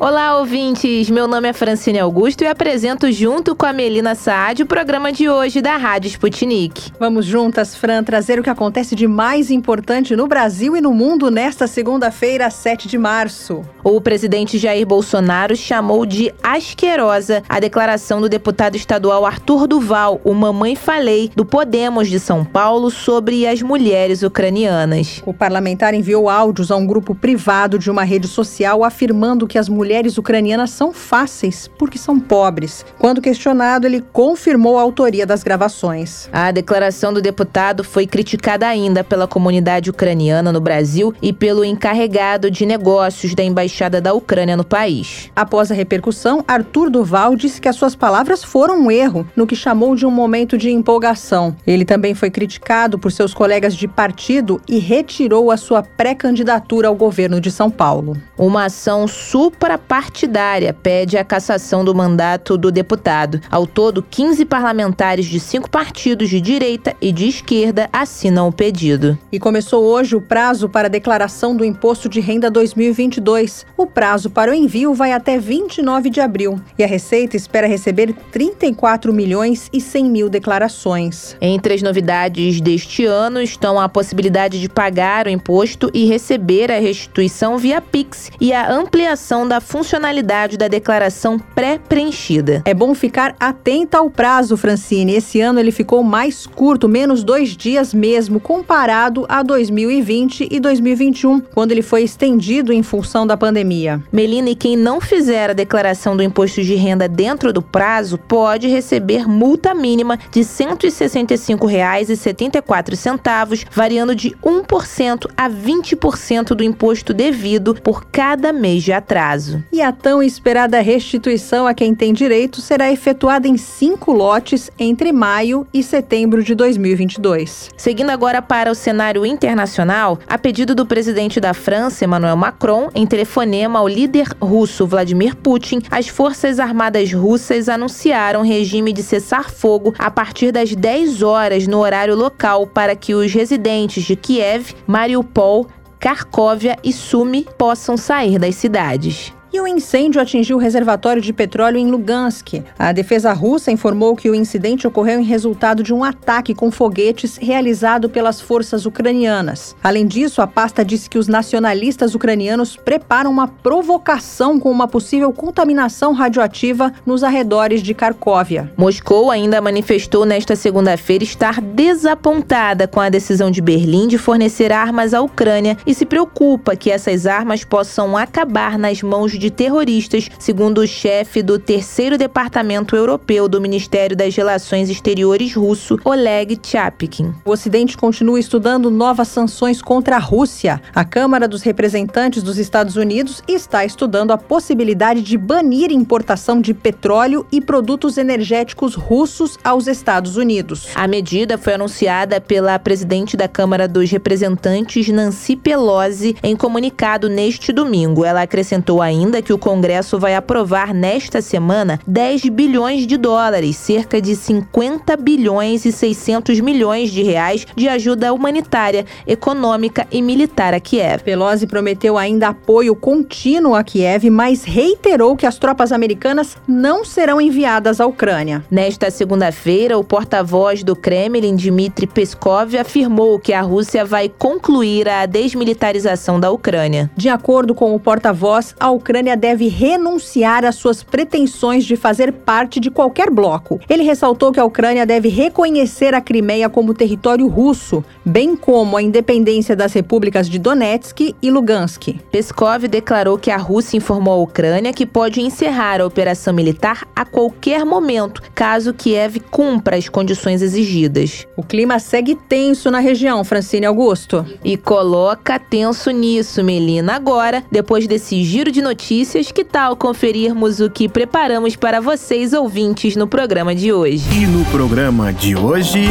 Olá, ouvintes! Meu nome é Francine Augusto e apresento junto com a Melina Saad o programa de hoje da Rádio Sputnik. Vamos juntas, Fran, trazer o que acontece de mais importante no Brasil e no mundo nesta segunda-feira, 7 de março. O presidente Jair Bolsonaro chamou de asquerosa a declaração do deputado estadual Arthur Duval, o Mamãe Falei, do Podemos de São Paulo, sobre as mulheres ucranianas. O parlamentar enviou áudios a um grupo privado de uma rede social afirmando que as mulheres mulheres ucranianas são fáceis porque são pobres. Quando questionado, ele confirmou a autoria das gravações. A declaração do deputado foi criticada ainda pela comunidade ucraniana no Brasil e pelo encarregado de negócios da embaixada da Ucrânia no país. Após a repercussão, Arthur Duval disse que as suas palavras foram um erro, no que chamou de um momento de empolgação. Ele também foi criticado por seus colegas de partido e retirou a sua pré-candidatura ao governo de São Paulo. Uma ação supra partidária pede a cassação do mandato do deputado. Ao todo, 15 parlamentares de cinco partidos de direita e de esquerda assinam o pedido. E começou hoje o prazo para a declaração do Imposto de Renda 2022. O prazo para o envio vai até 29 de abril e a Receita espera receber 34 milhões e 100 mil declarações. Entre as novidades deste ano estão a possibilidade de pagar o imposto e receber a restituição via Pix e a ampliação da funcionalidade da declaração pré-preenchida. É bom ficar atenta ao prazo, Francine. Esse ano ele ficou mais curto, menos dois dias mesmo, comparado a 2020 e 2021, quando ele foi estendido em função da pandemia. Melina, e quem não fizer a declaração do imposto de renda dentro do prazo pode receber multa mínima de R$ 165,74, variando de 1% a 20% do imposto devido por cada mês de atraso. E a tão esperada restituição a quem tem direito será efetuada em cinco lotes entre maio e setembro de 2022. Seguindo agora para o cenário internacional, a pedido do presidente da França, Emmanuel Macron, em telefonema ao líder russo Vladimir Putin, as Forças Armadas Russas anunciaram regime de cessar-fogo a partir das 10 horas no horário local para que os residentes de Kiev, Mariupol, Kharkovia e Sumi possam sair das cidades. E o incêndio atingiu o reservatório de petróleo em Lugansk. A defesa russa informou que o incidente ocorreu em resultado de um ataque com foguetes realizado pelas forças ucranianas. Além disso, a pasta disse que os nacionalistas ucranianos preparam uma provocação com uma possível contaminação radioativa nos arredores de Kharkovia. Moscou ainda manifestou nesta segunda-feira estar desapontada com a decisão de Berlim de fornecer armas à Ucrânia e se preocupa que essas armas possam acabar nas mãos de terroristas, segundo o chefe do terceiro departamento europeu do Ministério das Relações Exteriores russo, Oleg Chapkin. O Ocidente continua estudando novas sanções contra a Rússia. A Câmara dos Representantes dos Estados Unidos está estudando a possibilidade de banir importação de petróleo e produtos energéticos russos aos Estados Unidos. A medida foi anunciada pela presidente da Câmara dos Representantes, Nancy Pelosi, em comunicado neste domingo. Ela acrescentou ainda ainda que o Congresso vai aprovar nesta semana 10 bilhões de dólares, cerca de 50 bilhões e 600 milhões de reais de ajuda humanitária, econômica e militar a Kiev. Pelosi prometeu ainda apoio contínuo a Kiev, mas reiterou que as tropas americanas não serão enviadas à Ucrânia. Nesta segunda-feira, o porta-voz do Kremlin, Dmitry Peskov, afirmou que a Rússia vai concluir a desmilitarização da Ucrânia. De acordo com o porta-voz, a Ucrânia Ucrânia deve renunciar às suas pretensões de fazer parte de qualquer bloco. Ele ressaltou que a Ucrânia deve reconhecer a Crimeia como território russo, bem como a independência das repúblicas de Donetsk e Lugansk. Peskov declarou que a Rússia informou a Ucrânia que pode encerrar a operação militar a qualquer momento, caso Kiev cumpra as condições exigidas. O clima segue tenso na região, Francine Augusto. E coloca tenso nisso, Melina. Agora, depois desse giro de notícias, notícias, que tal conferirmos o que preparamos para vocês ouvintes no programa de hoje? E no programa de hoje.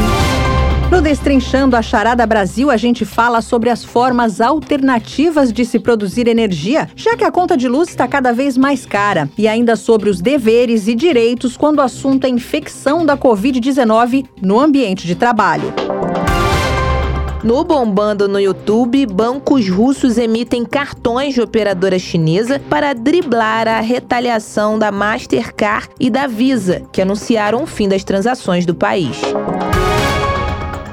No Destrinchando a Charada Brasil, a gente fala sobre as formas alternativas de se produzir energia, já que a conta de luz está cada vez mais cara. E ainda sobre os deveres e direitos quando o assunto é infecção da Covid-19 no ambiente de trabalho. No Bombando no YouTube, bancos russos emitem cartões de operadora chinesa para driblar a retaliação da Mastercard e da Visa, que anunciaram o fim das transações do país.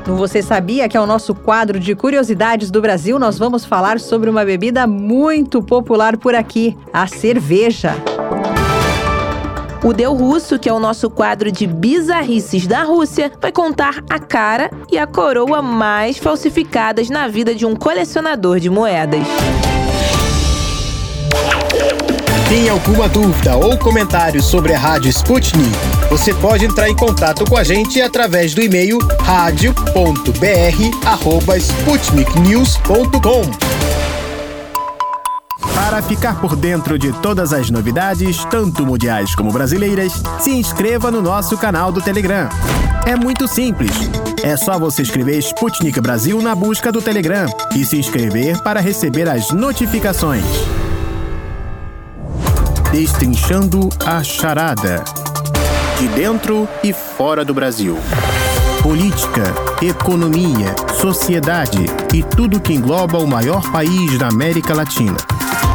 No Você Sabia, que é o nosso quadro de curiosidades do Brasil, nós vamos falar sobre uma bebida muito popular por aqui, a cerveja. O Deu Russo, que é o nosso quadro de bizarrices da Rússia, vai contar a cara e a coroa mais falsificadas na vida de um colecionador de moedas. Tem alguma dúvida ou comentário sobre a Rádio Sputnik? Você pode entrar em contato com a gente através do e-mail radio.br@sputniknews.com. Para ficar por dentro de todas as novidades, tanto mundiais como brasileiras, se inscreva no nosso canal do Telegram. É muito simples. É só você escrever Sputnik Brasil na busca do Telegram e se inscrever para receber as notificações. Destrinchando a charada. De dentro e fora do Brasil. Política, economia, sociedade e tudo que engloba o maior país da América Latina.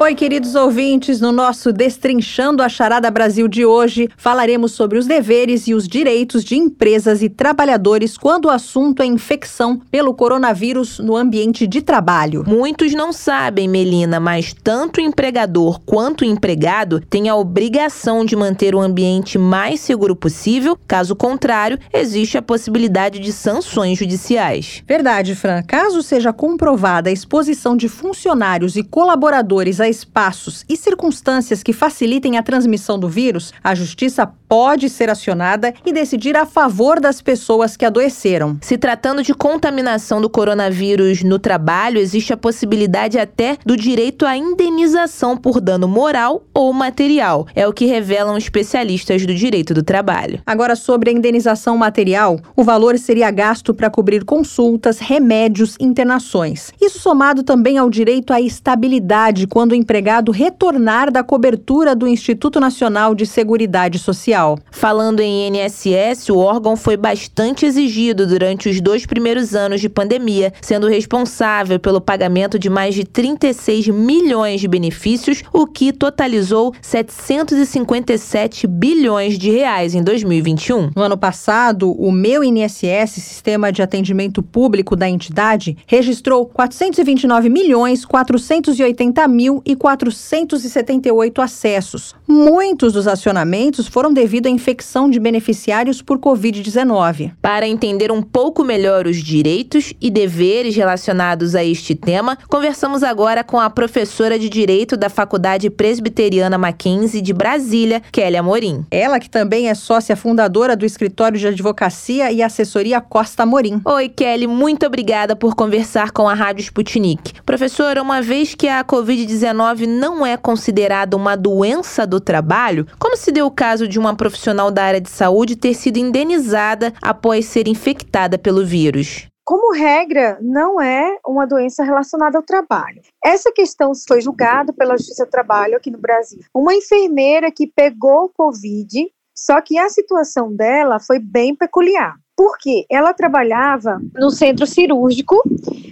Oi, queridos ouvintes, no nosso Destrinchando a Charada Brasil de hoje, falaremos sobre os deveres e os direitos de empresas e trabalhadores quando o assunto é infecção pelo coronavírus no ambiente de trabalho. Muitos não sabem, Melina, mas tanto o empregador quanto o empregado têm a obrigação de manter o ambiente mais seguro possível, caso contrário, existe a possibilidade de sanções judiciais. Verdade, Fran. Caso seja comprovada a exposição de funcionários e colaboradores a espaços e circunstâncias que facilitem a transmissão do vírus, a justiça pode ser acionada e decidir a favor das pessoas que adoeceram. Se tratando de contaminação do coronavírus no trabalho, existe a possibilidade até do direito à indenização por dano moral ou material. É o que revelam especialistas do direito do trabalho. Agora, sobre a indenização material, o valor seria gasto para cobrir consultas, remédios, internações. Isso somado também ao direito à estabilidade quando o empregado retornar da cobertura do Instituto Nacional de Seguridade Social. Falando em INSS, o órgão foi bastante exigido durante os dois primeiros anos de pandemia, sendo responsável pelo pagamento de mais de 36 milhões de benefícios, o que totalizou 757 bilhões de reais em 2021. No ano passado, o Meu INSS, Sistema de Atendimento Público da entidade, registrou 429 milhões 480 mil e 478 acessos. Muitos dos acionamentos foram devido à infecção de beneficiários por Covid-19. Para entender um pouco melhor os direitos e deveres relacionados a este tema, conversamos agora com a professora de Direito da Faculdade Presbiteriana Mackenzie de Brasília, Kelly Amorim. Ela que também é sócia fundadora do Escritório de Advocacia e Assessoria Costa Amorim. Oi, Kelly, muito obrigada por conversar com a Rádio Sputnik. Professora, uma vez que a Covid-19 não é considerada uma doença do trabalho, como se deu o caso de uma profissional da área de saúde ter sido indenizada após ser infectada pelo vírus? como regra, não é uma doença relacionada ao trabalho. Essa questão foi julgada pela Justiça do Trabalho aqui no Brasil. Uma enfermeira que pegou Covid, só que a situação dela foi bem peculiar. Porque ela trabalhava no centro cirúrgico,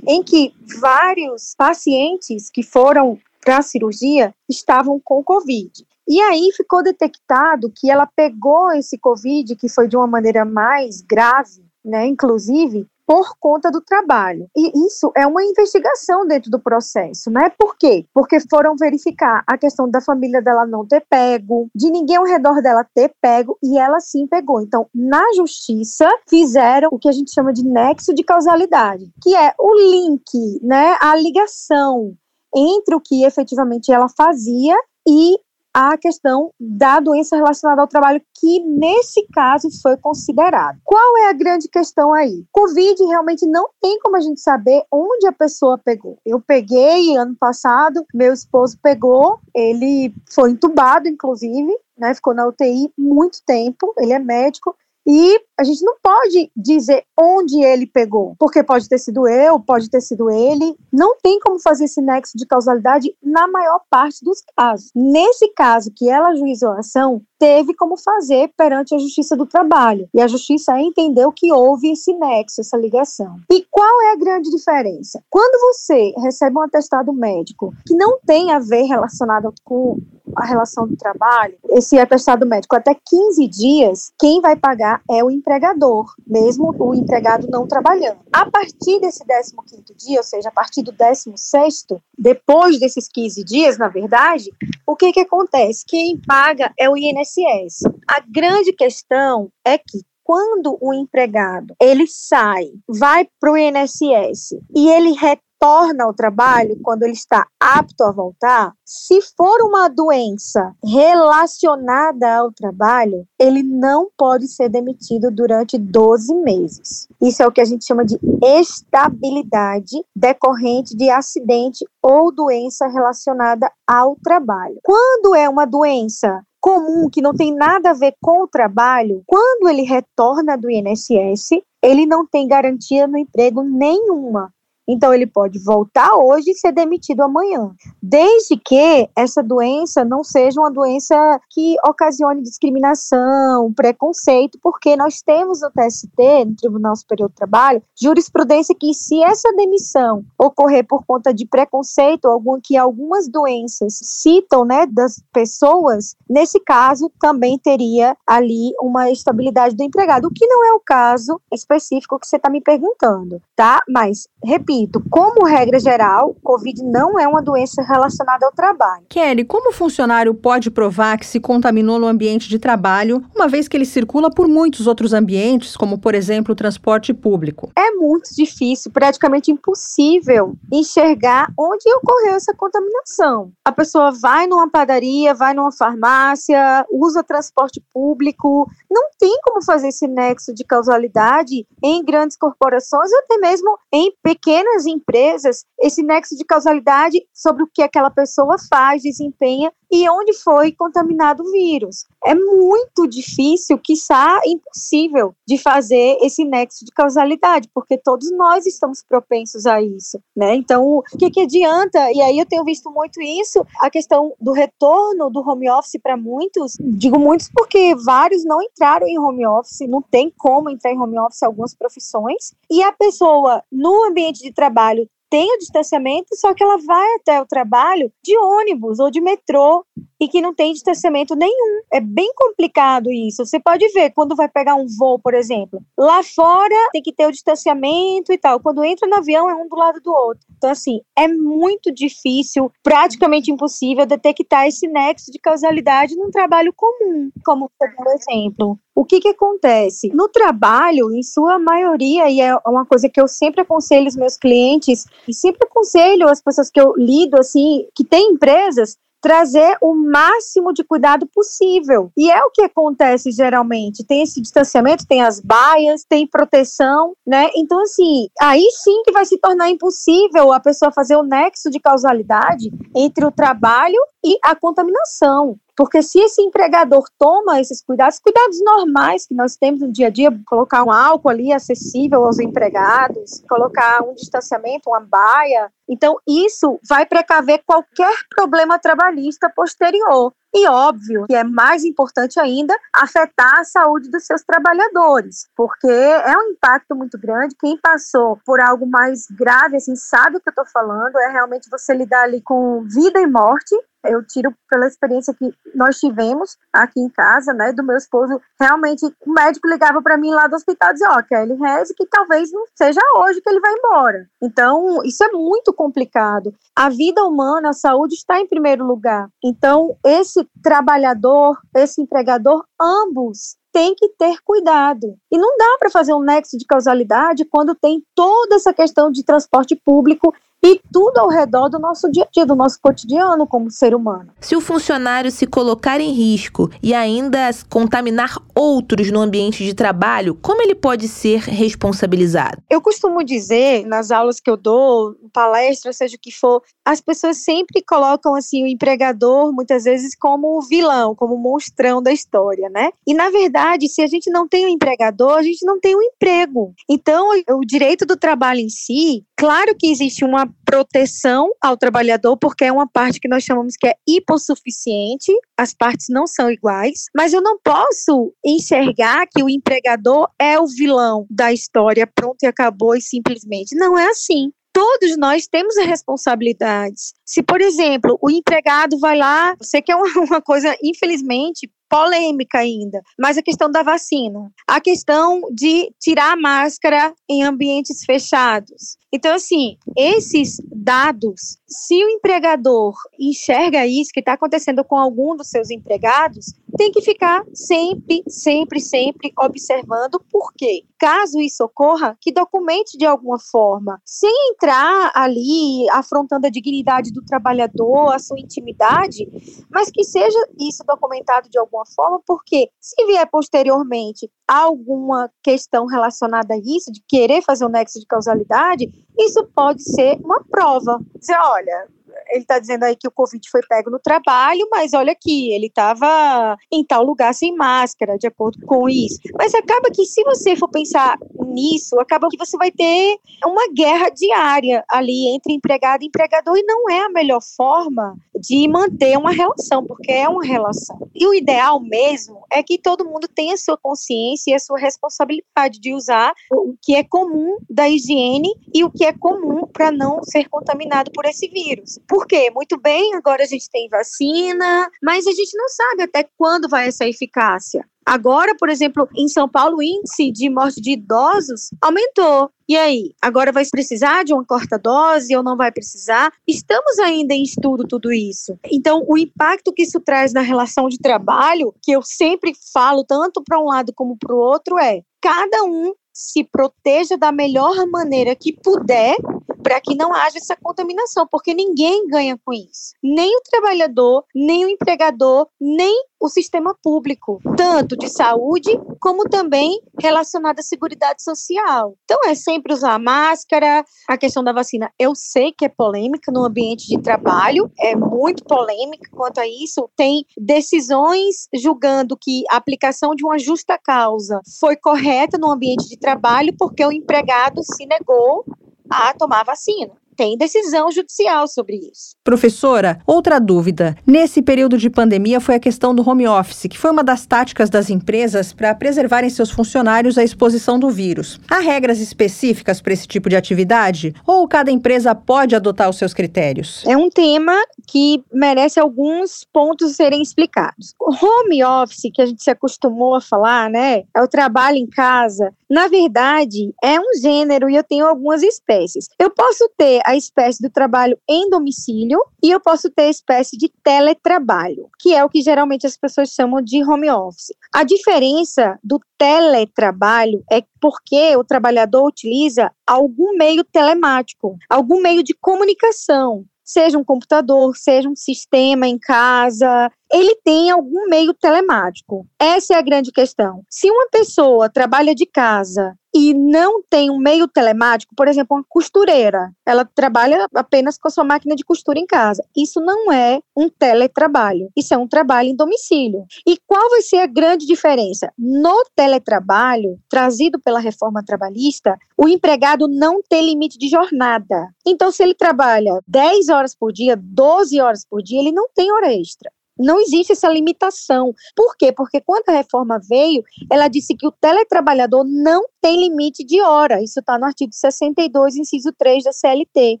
em que vários pacientes que foram para a cirurgia estavam com Covid. E aí ficou detectado que ela pegou esse Covid, que foi de uma maneira mais grave, né, inclusive, por conta do trabalho. E isso é uma investigação dentro do processo, né? Por quê? Porque foram verificar a questão da família dela não ter pego, de ninguém ao redor dela ter pego, e ela sim pegou. Então, na justiça, fizeram o que a gente chama de nexo de causalidade, que é o link, né? A ligação entre o que efetivamente ela fazia e a questão da doença relacionada ao trabalho, que nesse caso foi considerado. Qual é a grande questão aí? Covid realmente não tem como a gente saber onde a pessoa pegou. Eu peguei ano passado, meu esposo pegou, ele foi entubado, inclusive, né, ficou na UTI muito tempo, ele é médico, E a gente não pode dizer onde ele pegou, porque pode ter sido eu, pode ter sido ele. Não tem como fazer esse nexo de causalidade na maior parte dos casos. Nesse caso que ela ajuizou a ação, teve como fazer perante a Justiça do Trabalho. E a Justiça entendeu que houve esse nexo, essa ligação. E qual é a grande diferença? Quando você recebe um atestado médico que não tem a ver relacionado com a relação do trabalho, esse atestado médico até 15 dias, quem vai pagar é o empregador, mesmo o empregado não trabalhando. A partir desse 15º dia, ou seja, a partir do 16º, depois desses 15 dias, na verdade, o que que acontece? Quem paga é o INSS. A grande questão é que quando o empregado ele sai, vai para o INSS e ele retorna ao trabalho quando ele está apto a voltar, se for uma doença relacionada ao trabalho, ele não pode ser demitido durante 12 meses. Isso é o que a gente chama de estabilidade decorrente de acidente ou doença relacionada ao trabalho. Quando é uma doença comum que não tem nada a ver com o trabalho, quando ele retorna do INSS, ele não tem garantia no emprego nenhuma. Então, ele pode voltar hoje e ser demitido amanhã, desde que essa doença não seja uma doença que ocasione discriminação, preconceito, porque nós temos no TST, no Tribunal Superior do Trabalho, jurisprudência que se essa demissão ocorrer por conta de preconceito, algum que algumas doenças citam, né, das pessoas, nesse caso também teria ali uma estabilidade do empregado, o que não é o caso específico que você está me perguntando, tá? Mas, repito, repito, como regra geral, Covid não é uma doença relacionada ao trabalho. Kelly, como o funcionário pode provar que se contaminou no ambiente de trabalho, uma vez que ele circula por muitos outros ambientes, como, por exemplo, o transporte público? É muito difícil, praticamente impossível, enxergar onde ocorreu essa contaminação. A pessoa vai numa padaria, vai numa farmácia, usa transporte público, não tem como fazer esse nexo de causalidade em grandes corporações ou até mesmo em pequenas pequenas empresas esse nexo de causalidade sobre o que aquela pessoa faz, desempenha e onde foi contaminado o vírus. É muito difícil, quiçá impossível, de fazer esse nexo de causalidade, porque todos nós estamos propensos a isso, né? Então, o que, que adianta? E aí eu tenho visto muito isso, a questão do retorno do home office para muitos, digo muitos porque vários não entraram em home office, não tem como entrar em home office algumas profissões, e a pessoa no ambiente de trabalho tem o distanciamento, só que ela vai até o trabalho de ônibus ou de metrô e que não tem distanciamento nenhum. É bem complicado isso. Você pode ver quando vai pegar um voo, por exemplo. Lá fora tem que ter o distanciamento e tal. Quando entra no avião é um do lado do outro. Então assim, é muito difícil, praticamente impossível detectar esse nexo de causalidade num trabalho comum, como deu exemplo. O que, que acontece? No trabalho, em sua maioria, e é uma coisa que eu sempre aconselho os meus clientes, e sempre aconselho as pessoas que eu lido, assim, que têm empresas, trazer o máximo de cuidado possível. E é o que acontece geralmente. Tem esse distanciamento, tem as baias, tem proteção, né? Então, assim, aí sim que vai se tornar impossível a pessoa fazer o nexo de causalidade entre o trabalho e a contaminação. Porque se esse empregador toma esses cuidados, cuidados normais que nós temos no dia a dia, colocar um álcool ali acessível aos empregados, colocar um distanciamento, uma baia, então isso vai precaver qualquer problema trabalhista posterior. E óbvio que é mais importante ainda afetar a saúde dos seus trabalhadores, porque é um impacto muito grande. Quem passou por algo mais grave, assim, sabe o que eu estou falando, é realmente você lidar ali com vida e morte eu tiro pela experiência que nós tivemos aqui em casa, né, do meu esposo, realmente o médico ligava para mim lá do hospital e dizia, ó, oh, Kelly, reze que talvez não seja hoje que ele vai embora. Então, isso é muito complicado. A vida humana, a saúde está em primeiro lugar. Então, esse trabalhador, esse empregador, ambos tem que ter cuidado. E não dá para fazer um nexo de causalidade quando tem toda essa questão de transporte público e tudo ao redor do nosso dia a dia, do nosso cotidiano como ser humano. Se o funcionário se colocar em risco e ainda contaminar outros no ambiente de trabalho, como ele pode ser responsabilizado? Eu costumo dizer nas aulas que eu dou, palestra, seja o que for, as pessoas sempre colocam assim o empregador muitas vezes como o vilão, como o monstrão da história, né? E na verdade, se a gente não tem um empregador, a gente não tem um emprego. Então, o direito do trabalho em si, claro que existe uma proteção ao trabalhador, porque é uma parte que nós chamamos que é hipossuficiente, as partes não são iguais, mas eu não posso enxergar que o empregador é o vilão da história, pronto e acabou e simplesmente. Não é assim todos nós temos responsabilidades. Se, por exemplo, o empregado vai lá, você quer uma, uma coisa, infelizmente, polêmica ainda, mas a questão da vacina, a questão de tirar a máscara em ambientes fechados. Então, assim, esses dados, se o empregador enxerga isso que está acontecendo com algum dos seus empregados, tem que ficar sempre, sempre, sempre observando por quê. Caso isso ocorra, que documente de alguma forma, sem entrar ali afrontando a dignidade do trabalhador, a sua intimidade, mas que seja isso documentado de alguma forma, porque se vier posteriormente alguma questão relacionada a isso, de querer fazer um nexo de causalidade, isso pode ser uma prova. Dizer, olha, ele está dizendo aí que o Covid foi pego no trabalho, mas olha aqui, ele estava em tal lugar sem máscara, de acordo com isso. Mas acaba que, se você for pensar nisso, acaba que você vai ter uma guerra diária ali entre empregado e empregador, e não é a melhor forma de manter uma relação, porque é uma relação. E o ideal mesmo é que todo mundo tenha a sua consciência e a sua responsabilidade de usar o que é comum da higiene e o que é comum para não ser contaminado por esse vírus. Por quê? Muito bem, agora a gente tem vacina, mas a gente não sabe até quando vai essa eficácia. Agora, por exemplo, em São Paulo, o índice de morte de idosos aumentou. E aí, agora vai precisar de uma quarta dose ou não vai precisar? Estamos ainda em estudo tudo isso. Então, o impacto que isso traz na relação de trabalho, que eu sempre falo tanto para um lado como para o outro, é cada um se proteja da melhor maneira que puder para que não haja essa contaminação, porque ninguém ganha com isso. Nem o trabalhador, nem o empregador, nem o sistema público, tanto de saúde como também relacionado à seguridade social. Então é sempre usar máscara, a questão da vacina. Eu sei que é polêmica no ambiente de trabalho, é muito polêmica quanto a isso. Tem decisões julgando que a aplicação de uma justa causa foi correta no ambiente de trabalho porque o empregado se negou a tomar vacina tem decisão judicial sobre isso. Professora, outra dúvida. Nesse período de pandemia foi a questão do home office, que foi uma das táticas das empresas para preservarem seus funcionários à exposição do vírus. Há regras específicas para esse tipo de atividade? Ou cada empresa pode adotar os seus critérios? É um tema que merece alguns pontos serem explicados. O home office, que a gente se acostumou a falar, né? É o trabalho em casa. Na verdade, é um gênero e eu tenho algumas espécies. Eu posso ter a espécie do trabalho em domicílio e eu posso ter a espécie de teletrabalho, que é o que geralmente as pessoas chamam de home office. A diferença do teletrabalho é porque o trabalhador utiliza algum meio telemático, algum meio de comunicação, seja um computador, seja um sistema em casa, ele tem algum meio telemático. Essa é a grande questão. Se uma pessoa trabalha de casa e não tem um meio telemático, por exemplo, uma costureira, ela trabalha apenas com a sua máquina de costura em casa. Isso não é um teletrabalho, isso é um trabalho em domicílio. E qual vai ser a grande diferença? No teletrabalho, trazido pela reforma trabalhista, o empregado não tem limite de jornada. Então, se ele trabalha 10 horas por dia, 12 horas por dia, ele não tem hora extra não existe essa limitação. Por quê? Porque quando a reforma veio, ela disse que o teletrabalhador não tem limite de hora. Isso está no artigo 62, inciso 3 da CLT.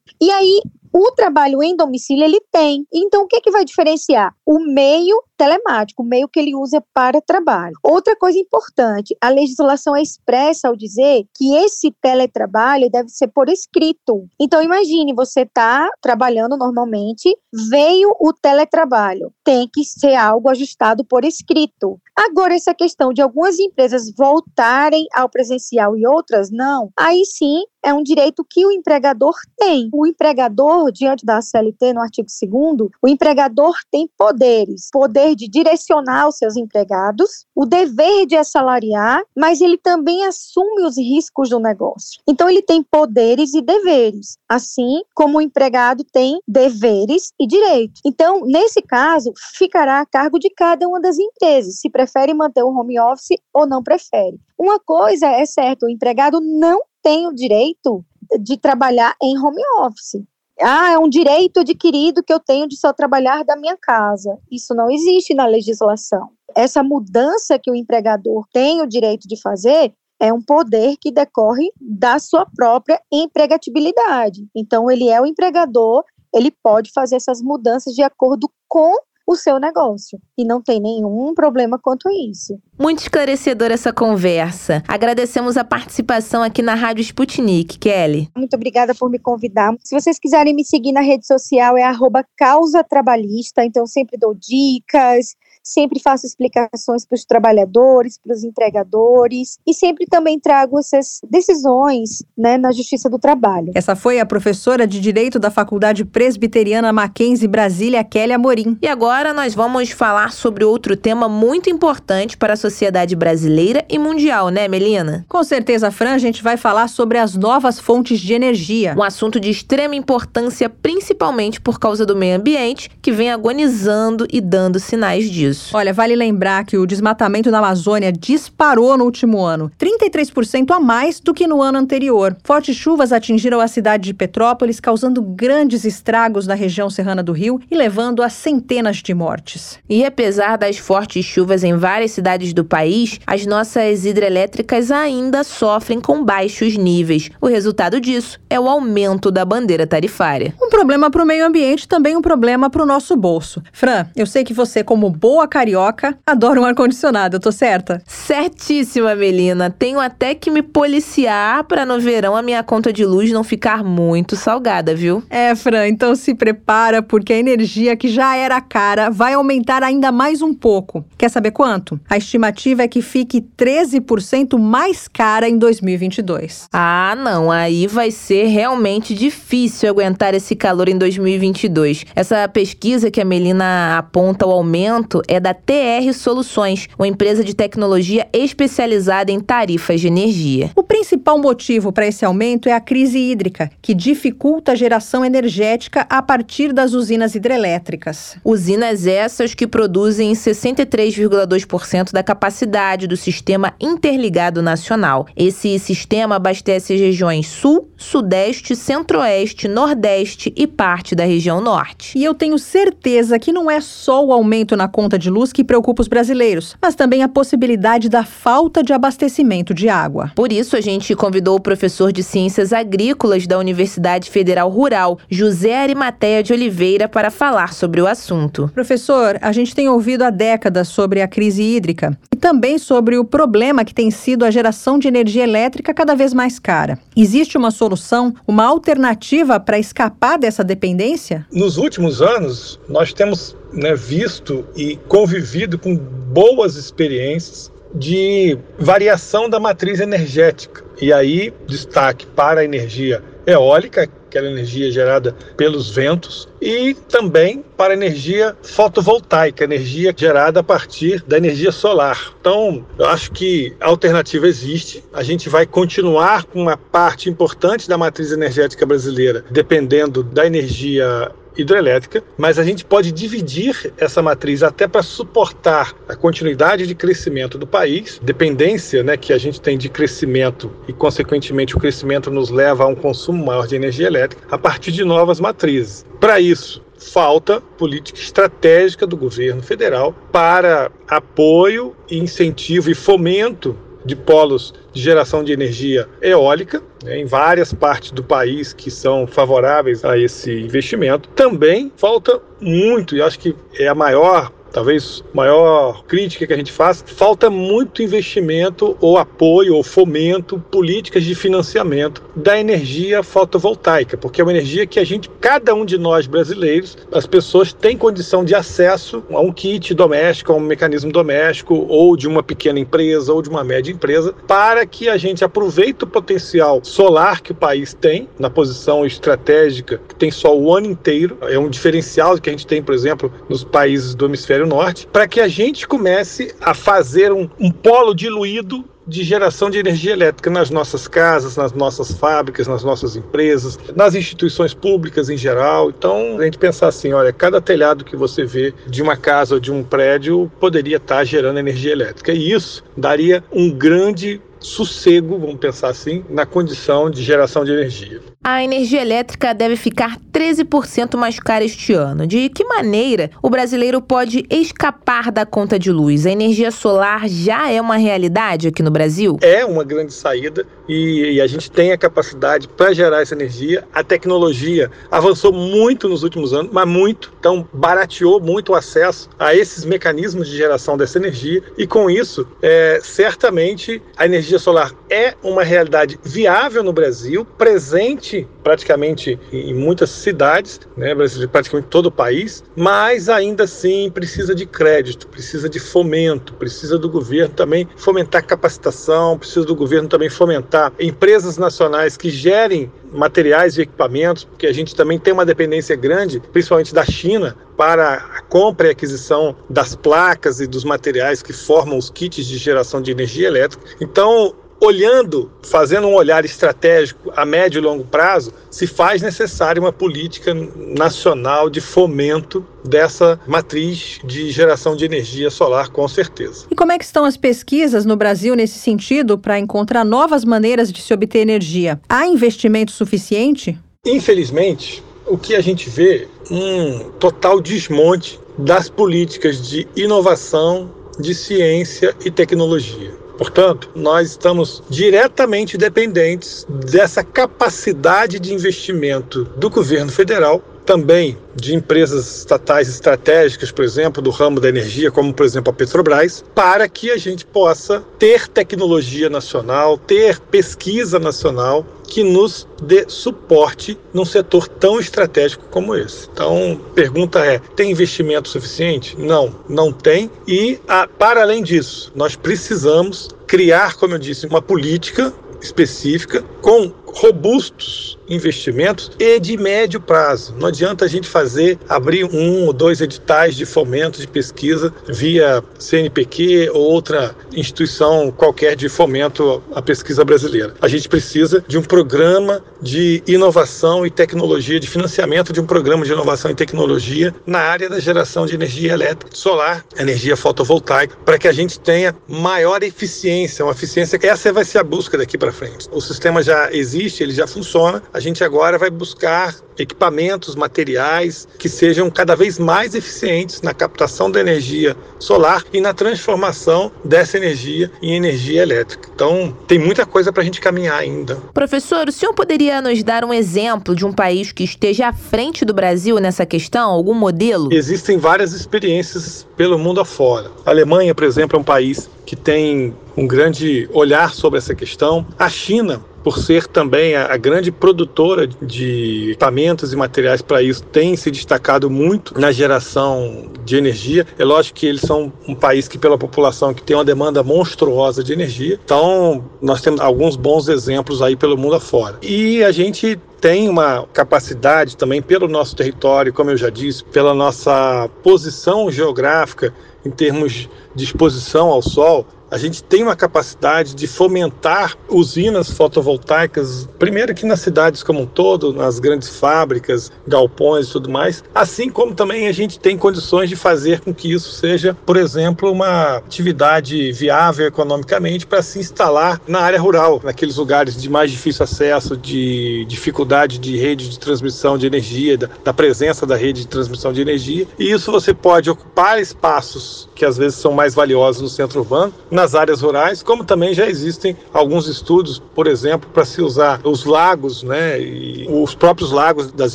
E aí, o trabalho em domicílio ele tem. Então, o que, é que vai diferenciar? O meio telemático, meio que ele usa para trabalho. Outra coisa importante, a legislação é expressa ao dizer que esse teletrabalho deve ser por escrito. Então, imagine, você está trabalhando normalmente, veio o teletrabalho, tem que ser algo ajustado por escrito. Agora, essa questão de algumas empresas voltarem ao presencial e outras não, aí sim é um direito que o empregador tem. O empregador, diante da CLT, no artigo 2, o empregador tem poderes: poder dever de direcionar os seus empregados, o dever de assalariar, mas ele também assume os riscos do negócio. Então, ele tem poderes e deveres, assim como o empregado tem deveres e direitos. Então, nesse caso, ficará a cargo de cada uma das empresas, se prefere manter o home office ou não prefere. Uma coisa é certa, o empregado não tem o direito de trabalhar em home office. Ah, é um direito adquirido que eu tenho de só trabalhar da minha casa. Isso não existe na legislação. Essa mudança que o empregador tem o direito de fazer é um poder que decorre da sua própria empregatibilidade. Então, ele é o empregador, ele pode fazer essas mudanças de acordo com o seu negócio. E não tem nenhum problema quanto a isso. Muito esclarecedora essa conversa. Agradecemos a participação aqui na Rádio Sputnik, Kelly. Muito obrigada por me convidar. Se vocês quiserem me seguir na rede social, é arroba causa trabalhista, então sempre dou dicas, sempre faço explicações para os trabalhadores, para os empregadores e sempre também trago essas decisões né, na Justiça do Trabalho. Essa foi a professora de Direito da Faculdade Presbiteriana Mackenzie Brasília, Kelly Amorim. E agora nós vamos falar sobre outro tema muito importante para a sociedade brasileira e mundial, né, Melina? Com certeza, Fran, a gente vai falar sobre as novas fontes de energia. Um assunto de extrema importância, principalmente por causa do meio ambiente, que vem agonizando e dando sinais disso isso. Olha, vale lembrar que o desmatamento na Amazônia disparou no último ano, 33% a mais do que no ano anterior. Fortes chuvas atingiram a cidade de Petrópolis, causando grandes estragos na região serrana do Rio e levando a centenas de mortes. E apesar das fortes chuvas em várias cidades do país, as nossas hidrelétricas ainda sofrem com baixos níveis. O resultado disso é o aumento da bandeira tarifária. Um problema para o meio ambiente, também um problema para o nosso bolso. Fran, eu sei que você, como boa boa carioca, adoro um ar-condicionado, eu tô certa? Certíssima, Melina. Tenho até que me policiar para no verão a minha conta de luz não ficar muito salgada, viu? É, Fran, então se prepara porque a energia que já era cara vai aumentar ainda mais um pouco. Quer saber quanto? A estimativa é que fique 13% mais cara em 2022. Ah, não, aí vai ser realmente difícil aguentar esse calor em 2022. Essa pesquisa que a Melina aponta o aumento é da TR Soluções, uma empresa de tecnologia especializada em tarifas de energia. O principal motivo para esse aumento é a crise hídrica, que dificulta a geração energética a partir das usinas hidrelétricas. Usinas essas que produzem 63,2% da capacidade do sistema interligado nacional. Esse sistema abastece as regiões Sul, Sudeste, Centro-Oeste, Nordeste e parte da região Norte. E eu tenho certeza que não é só o aumento na conta de luz que preocupa os brasileiros, mas também a possibilidade da falta de abastecimento de água. Por isso, a gente convidou o professor de Ciências Agrícolas da Universidade Federal Rural, José Arimateia de Oliveira, para falar sobre o assunto. Professor, a gente tem ouvido há décadas sobre a crise hídrica e também sobre o problema que tem sido a geração de energia elétrica cada vez mais cara. Existe uma solução, uma alternativa para escapar dessa dependência? Nos últimos anos, nós temos né, visto e convivido com boas experiências de variação da matriz energética. E aí, destaque para a energia eólica, aquela energia gerada pelos ventos, e também para a energia fotovoltaica, energia gerada a partir da energia solar. Então, eu acho que a alternativa existe. A gente vai continuar com uma parte importante da matriz energética brasileira, dependendo da energia hidrelétrica, mas a gente pode dividir essa matriz até para suportar a continuidade de crescimento do país, dependência né, que a gente tem de crescimento e, consequentemente, o crescimento nos leva a um consumo maior de energia elétrica a partir de novas matrizes. Para isso, falta política estratégica do governo federal para apoio, incentivo e fomento de polos de geração de energia eólica, né, em várias partes do país que são favoráveis a esse investimento. Também falta muito, e acho que é a maior talvez maior crítica que a gente faz, falta muito investimento ou apoio ou fomento, políticas de financiamento da energia fotovoltaica, porque é uma energia que a gente, cada um de nós brasileiros, as pessoas têm condição de acesso a um kit doméstico, a um mecanismo doméstico, ou de uma pequena empresa, ou de uma média empresa, para que a gente aproveite o potencial solar que o país tem, na posição estratégica, que tem só o ano inteiro, é um diferencial que a gente tem, por exemplo, nos países do hemisfério hemisfério norte, para que a gente comece a fazer um, um polo diluído de geração de energia elétrica nas nossas casas, nas nossas fábricas, nas nossas empresas, nas instituições públicas em geral. Então, a gente pensar assim, olha, cada telhado que você vê de uma casa ou de um prédio poderia estar gerando energia elétrica. E isso daria um grande sossego, vamos pensar assim, na condição de geração de energia. A energia elétrica deve ficar 13% mais cara este ano. De que maneira o brasileiro pode escapar da conta de luz? A energia solar já é uma realidade aqui no Brasil? É uma grande saída e, e a gente tem a capacidade para gerar essa energia. A tecnologia avançou muito nos últimos anos, mas muito. Então, barateou muito o acesso a esses mecanismos de geração dessa energia e, com isso, é, certamente a energia solar é uma realidade viável no Brasil, presente praticamente em muitas cidades, né, praticamente todo o país, mas ainda assim precisa de crédito, precisa de fomento, precisa do governo também fomentar capacitação, precisa do governo também fomentar empresas nacionais que gerem materiais e equipamentos, porque a gente também tem uma dependência grande, principalmente da China, para a compra e aquisição das placas e dos materiais que formam os kits de geração de energia elétrica. Então, olhando, fazendo um olhar estratégico a médio e longo prazo, se faz necessária uma política nacional de fomento dessa matriz de geração de energia solar, com certeza. E como é que estão as pesquisas no Brasil nesse sentido para encontrar novas maneiras de se obter energia? Há investimento suficiente? Infelizmente, o que a gente vê um total desmonte das políticas de inovação, de ciência e tecnologia. Portanto, nós estamos diretamente dependentes dessa capacidade de investimento do governo federal também de empresas estatais estratégicas, por exemplo, do ramo da energia, como por exemplo a Petrobras, para que a gente possa ter tecnologia nacional, ter pesquisa nacional que nos dê suporte num setor tão estratégico como esse. Então, pergunta é: tem investimento suficiente? Não, não tem. E, a, para além disso, nós precisamos criar, como eu disse, uma política específica com robustos investimentos e de médio prazo. Não adianta a gente fazer, abrir um ou dois editais de fomento de pesquisa via CNPq ou outra instituição qualquer de fomento à pesquisa brasileira. A gente precisa de um programa de inovação e tecnologia, de financiamento de um programa de inovação e tecnologia na área da geração de energia elétrica, solar, energia fotovoltaica, para que a gente tenha maior eficiência, uma eficiência que essa vai ser a busca daqui para frente. O sistema já existe, ele já funciona. A gente agora vai buscar equipamentos, materiais que sejam cada vez mais eficientes na captação da energia solar e na transformação dessa energia em energia elétrica. Então, tem muita coisa para a gente caminhar ainda. Professor, o senhor poderia nos dar um exemplo de um país que esteja à frente do Brasil nessa questão? Algum modelo? Existem várias experiências pelo mundo afora. A Alemanha, por exemplo, é um país que tem um grande olhar sobre essa questão. A China, por ser também a, a, grande produtora de equipamentos e materiais para isso, tem se destacado muito na geração de energia. É lógico que eles são um país que, pela população, que tem uma demanda monstruosa de energia. Então, nós temos alguns bons exemplos aí pelo mundo afora. E a gente tem uma capacidade também pelo nosso território, como eu já disse, pela nossa posição geográfica em termos de exposição ao sol, a gente tem uma capacidade de fomentar usinas fotovoltaicas, primeiro aqui nas cidades como um todo, nas grandes fábricas, galpões e tudo mais, assim como também a gente tem condições de fazer com que isso seja, por exemplo, uma atividade viável economicamente para se instalar na área rural, naqueles lugares de mais difícil acesso, de dificuldade de rede de transmissão de energia, da, da presença da rede de transmissão de energia. E isso você pode ocupar espaços que às vezes são mais valiosos no centro urbano, nas áreas rurais, como também já existem alguns estudos, por exemplo, para se usar os lagos, né, e os próprios lagos das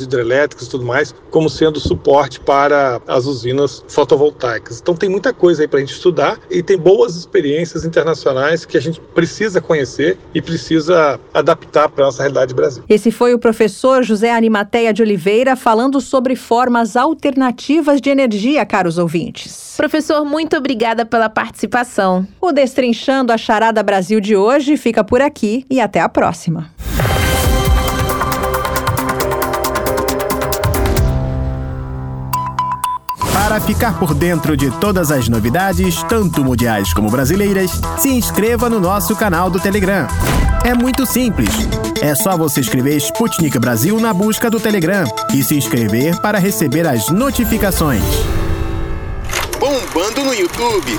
hidrelétricas e tudo mais, como sendo suporte para as usinas fotovoltaicas. Então tem muita coisa aí para a gente estudar e tem boas experiências internacionais que a gente precisa conhecer e precisa adaptar para a nossa realidade Brasil. Esse foi o professor José Animateia de Oliveira falando sobre formas alternativas de energia, caros ouvintes. Professor, muito obrigada pela participação. O Destrinchando a Charada Brasil de hoje fica por aqui e até a próxima. Para Para ficar por dentro de todas as novidades, tanto mundiais como brasileiras, se inscreva no nosso canal do Telegram. É muito simples. É só você escrever Sputnik Brasil na busca do Telegram e se inscrever para receber as notificações. Bombando no YouTube.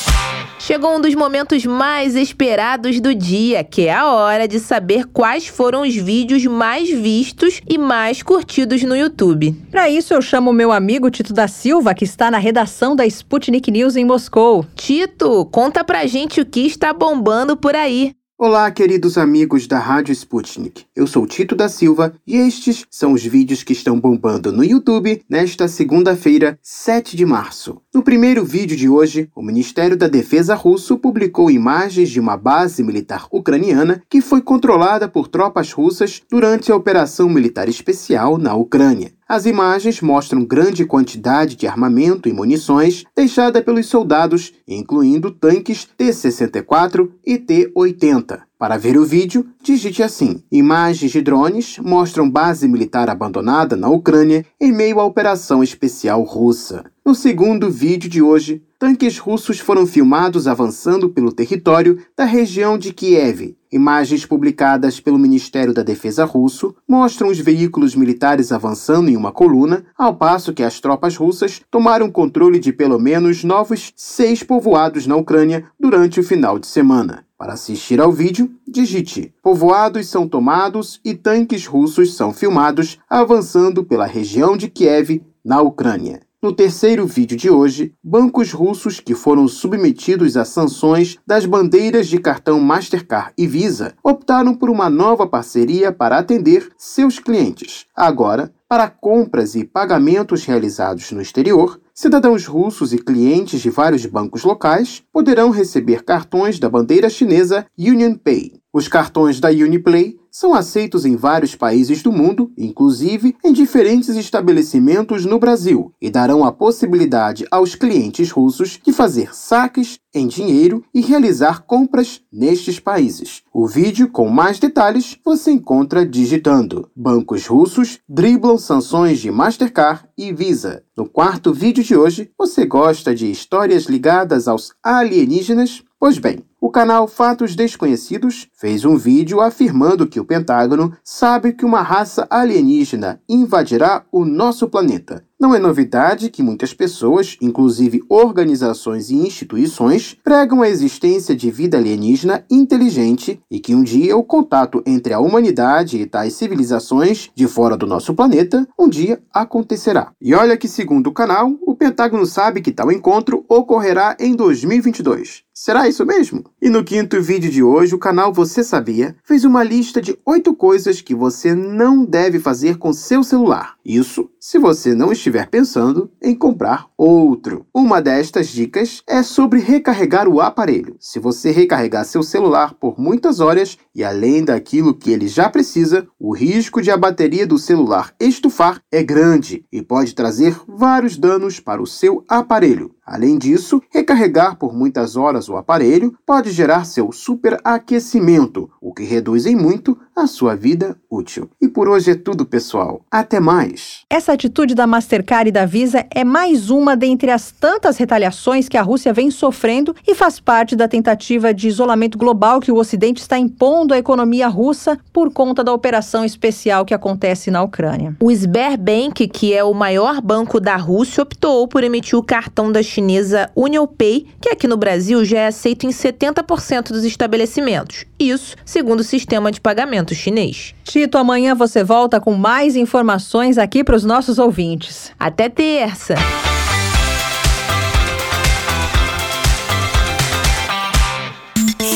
Chegou um dos momentos mais esperados do dia, que é a hora de saber quais foram os vídeos mais vistos e mais curtidos no YouTube. Para isso, eu chamo meu amigo Tito da Silva, que está na redação da Sputnik News em Moscou. Tito, conta pra gente o que está bombando por aí. Olá, queridos amigos da Rádio Sputnik. Eu sou Tito da Silva e estes são os vídeos que estão bombando no YouTube nesta segunda-feira, 7 de março. No primeiro vídeo de hoje, o Ministério da Defesa russo publicou imagens de uma base militar ucraniana que foi controlada por tropas russas durante a operação militar especial na Ucrânia. As imagens mostram grande quantidade de armamento e munições deixada pelos soldados, incluindo tanques T-64 e T-80. Para ver o vídeo, digite assim: Imagens de drones mostram base militar abandonada na Ucrânia em meio à operação especial russa. No segundo vídeo de hoje, tanques russos foram filmados avançando pelo território da região de Kiev. Imagens publicadas pelo Ministério da Defesa russo mostram os veículos militares avançando em uma coluna, ao passo que as tropas russas tomaram controle de pelo menos novos seis povoados na Ucrânia durante o final de semana. Para assistir ao vídeo, digite: Povoados são tomados e tanques russos são filmados avançando pela região de Kiev, na Ucrânia. No terceiro vídeo de hoje, bancos russos que foram submetidos a sanções das bandeiras de cartão Mastercard e Visa optaram por uma nova parceria para atender seus clientes. Agora, para compras e pagamentos realizados no exterior, cidadãos russos e clientes de vários bancos locais poderão receber cartões da bandeira chinesa UnionPay. Os cartões da Uniplay são aceitos em vários países do mundo, inclusive em diferentes estabelecimentos no Brasil, e darão a possibilidade aos clientes russos de fazer saques em dinheiro e realizar compras nestes países. O vídeo com mais detalhes você encontra digitando: Bancos russos driblam sanções de Mastercard e Visa. No quarto vídeo de hoje, você gosta de histórias ligadas aos alienígenas? Pois bem, o canal Fatos Desconhecidos fez um vídeo afirmando que o Pentágono sabe que uma raça alienígena invadirá o nosso planeta. Não é novidade que muitas pessoas, inclusive organizações e instituições, pregam a existência de vida alienígena inteligente e que um dia o contato entre a humanidade e tais civilizações de fora do nosso planeta um dia acontecerá. E olha que, segundo o canal, o Pentágono sabe que tal encontro ocorrerá em 2022. Será isso mesmo? E no quinto vídeo de hoje, o canal Você Sabia fez uma lista de oito coisas que você não deve fazer com seu celular. Isso se você não estiver pensando em comprar outro. Uma destas dicas é sobre recarregar o aparelho. Se você recarregar seu celular por muitas horas e além daquilo que ele já precisa, o risco de a bateria do celular estufar é grande e pode trazer vários danos para o seu aparelho. Além disso, recarregar por muitas horas o aparelho pode gerar seu superaquecimento, o que reduz em muito a sua vida útil. E por hoje é tudo, pessoal. Até mais. Essa atitude da Mastercard e da Visa é mais uma dentre as tantas retaliações que a Rússia vem sofrendo e faz parte da tentativa de isolamento global que o Ocidente está impondo à economia russa por conta da operação especial que acontece na Ucrânia. O Sberbank, que é o maior banco da Rússia, optou por emitir o cartão da chinesa UnionPay, que aqui no Brasil já é aceito em 70% dos estabelecimentos. Isso segundo o sistema de pagamento chinês. Tito, amanhã você volta com mais informações aqui para os nossos ouvintes. Até terça!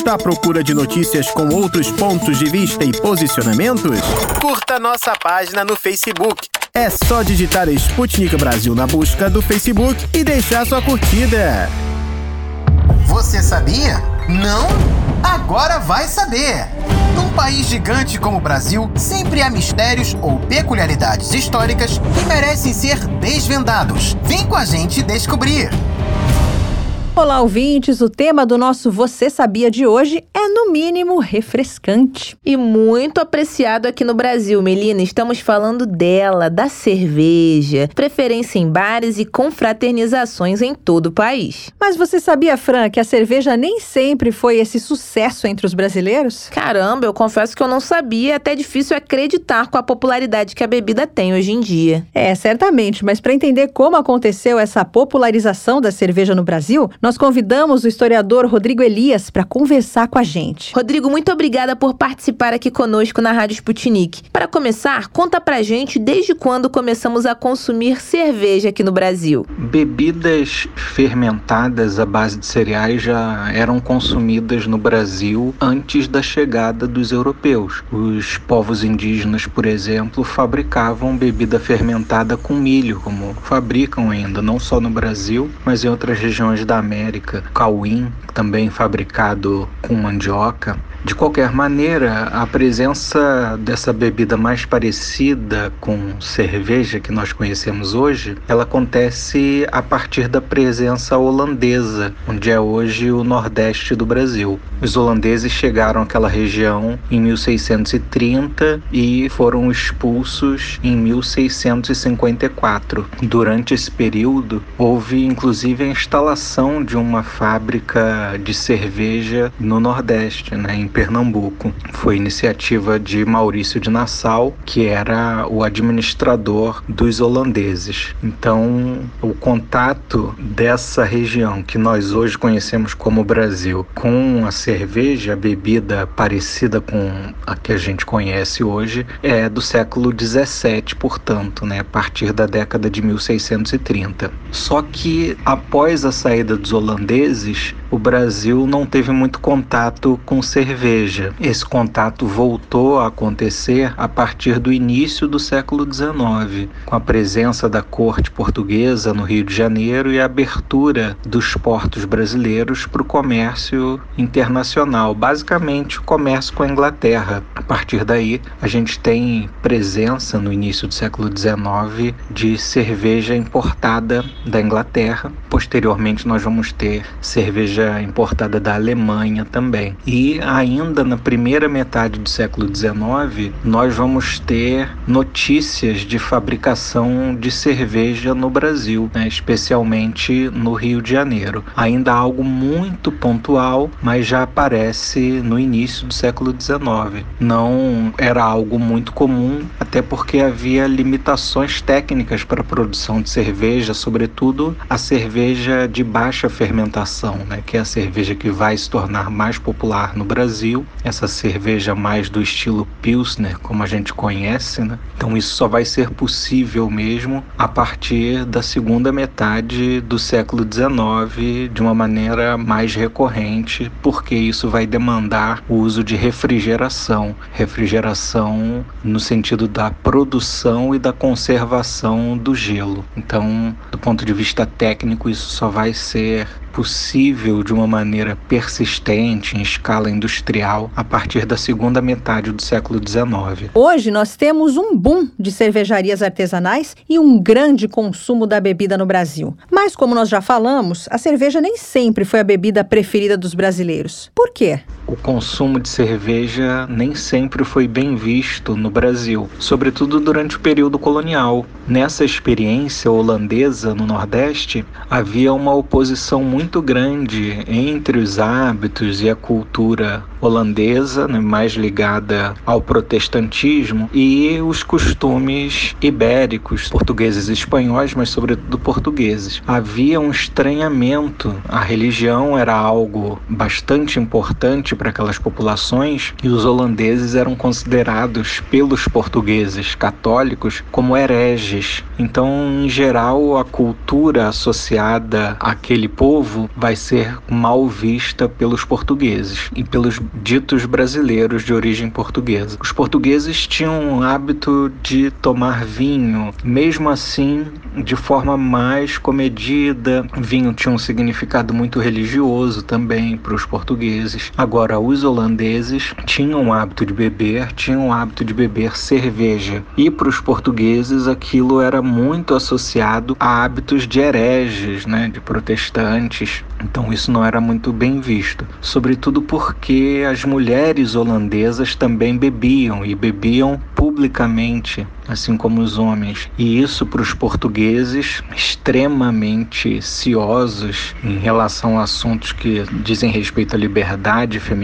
Está à procura de notícias com outros pontos de vista e posicionamentos? Curta nossa página no Facebook. É só digitar Sputnik Brasil na busca do Facebook e deixar sua curtida. Você sabia? Não? Agora vai saber! Num país gigante como o Brasil, sempre há mistérios ou peculiaridades históricas que merecem ser desvendados. Vem com a gente descobrir! Olá, ouvintes! O tema do nosso Você Sabia de hoje é, no mínimo, refrescante. E muito apreciado aqui no Brasil, Melina. Estamos falando dela, da cerveja. Preferência em bares e confraternizações em todo o país. Mas você sabia, Fran, que a cerveja nem sempre foi esse sucesso entre os brasileiros? Caramba, eu confesso que eu não sabia. É até difícil acreditar com a popularidade que a bebida tem hoje em dia. É, certamente. Mas para entender como aconteceu essa popularização da cerveja no Brasil, nós convidamos o historiador Rodrigo Elias para conversar com a gente. Rodrigo, muito obrigada por participar aqui conosco na Rádio Sputnik. Para começar, conta pra gente desde quando começamos a consumir cerveja aqui no Brasil. Bebidas fermentadas à base de cereais já eram consumidas no Brasil antes da chegada dos europeus. Os povos indígenas, por exemplo, fabricavam bebida fermentada com milho, como fabricam ainda, não só no Brasil, mas em outras regiões da América América, cauim, também fabricado com mandioca. De qualquer maneira, a presença dessa bebida mais parecida com cerveja que nós conhecemos hoje, ela acontece a partir da presença holandesa, onde é hoje o nordeste do Brasil. Os holandeses chegaram àquela região em 1630 e foram expulsos em 1654. Durante esse período, houve inclusive a instalação de uma fábrica de cerveja no Nordeste, né, Pernambuco. Foi iniciativa de Maurício de Nassau, que era o administrador dos holandeses. Então, o contato dessa região que nós hoje conhecemos como Brasil com a cerveja, a bebida parecida com a que a gente conhece hoje, é do século 17, portanto, né, a partir da década de 1630. Só que após a saída dos holandeses, o Brasil não teve muito contato com cerveja. Esse contato voltou a acontecer a partir do início do século XIX, com a presença da corte portuguesa no Rio de Janeiro e a abertura dos portos brasileiros para o comércio internacional, basicamente o comércio com a Inglaterra. A partir daí, a gente tem presença no início do século XIX de cerveja importada da Inglaterra. Posteriormente, nós vamos ter cerveja importada da Alemanha também. E ainda na primeira metade do século XIX, nós vamos ter notícias de fabricação de cerveja no Brasil, né? especialmente no Rio de Janeiro. Ainda algo muito pontual, mas já aparece no início do século XIX. Não era algo muito comum, até porque havia limitações técnicas para a produção de cerveja, sobretudo a cerveja de baixa fermentação, né? que é a cerveja que vai se tornar mais popular no Brasil, essa cerveja mais do estilo Pilsner, como a gente conhece, né? Então isso só vai ser possível mesmo a partir da segunda metade do século XIX, de uma maneira mais recorrente, porque isso vai demandar o uso de refrigeração, refrigeração no sentido da produção e da conservação do gelo. Então, do ponto de vista técnico, isso só vai ser possível de uma maneira persistente em escala industrial a partir da segunda metade do século XIX. Hoje nós temos um boom de cervejarias artesanais e um grande consumo da bebida no Brasil. Mas como nós já falamos, a cerveja nem sempre foi a bebida preferida dos brasileiros. Por quê? O consumo de cerveja nem sempre foi bem visto no Brasil, sobretudo durante o período colonial. Nessa experiência holandesa no Nordeste, havia uma oposição muito grande entre os hábitos e a cultura holandesa, né, mais ligada ao protestantismo, e os costumes ibéricos, portugueses e espanhóis, mas sobretudo portugueses. Havia um estranhamento, a religião era algo bastante importante para aquelas populações e os holandeses eram considerados pelos portugueses católicos como hereges. Então, em geral, a cultura associada àquele povo vai ser mal vista pelos portugueses e pelos ditos brasileiros de origem portuguesa. Os portugueses tinham o hábito de tomar vinho, mesmo assim de forma mais comedida. Vinho tinha um significado muito religioso também para os portugueses. Agora Os holandeses tinham o hábito de beber, tinham o hábito de beber cerveja. E para os portugueses aquilo era muito associado a hábitos de hereges, né, de protestantes. Então isso não era muito bem visto, sobretudo porque as mulheres holandesas também bebiam e bebiam publicamente, assim como os homens. E isso para os portugueses, extremamente ciosos em relação a assuntos que dizem respeito à liberdade feminina,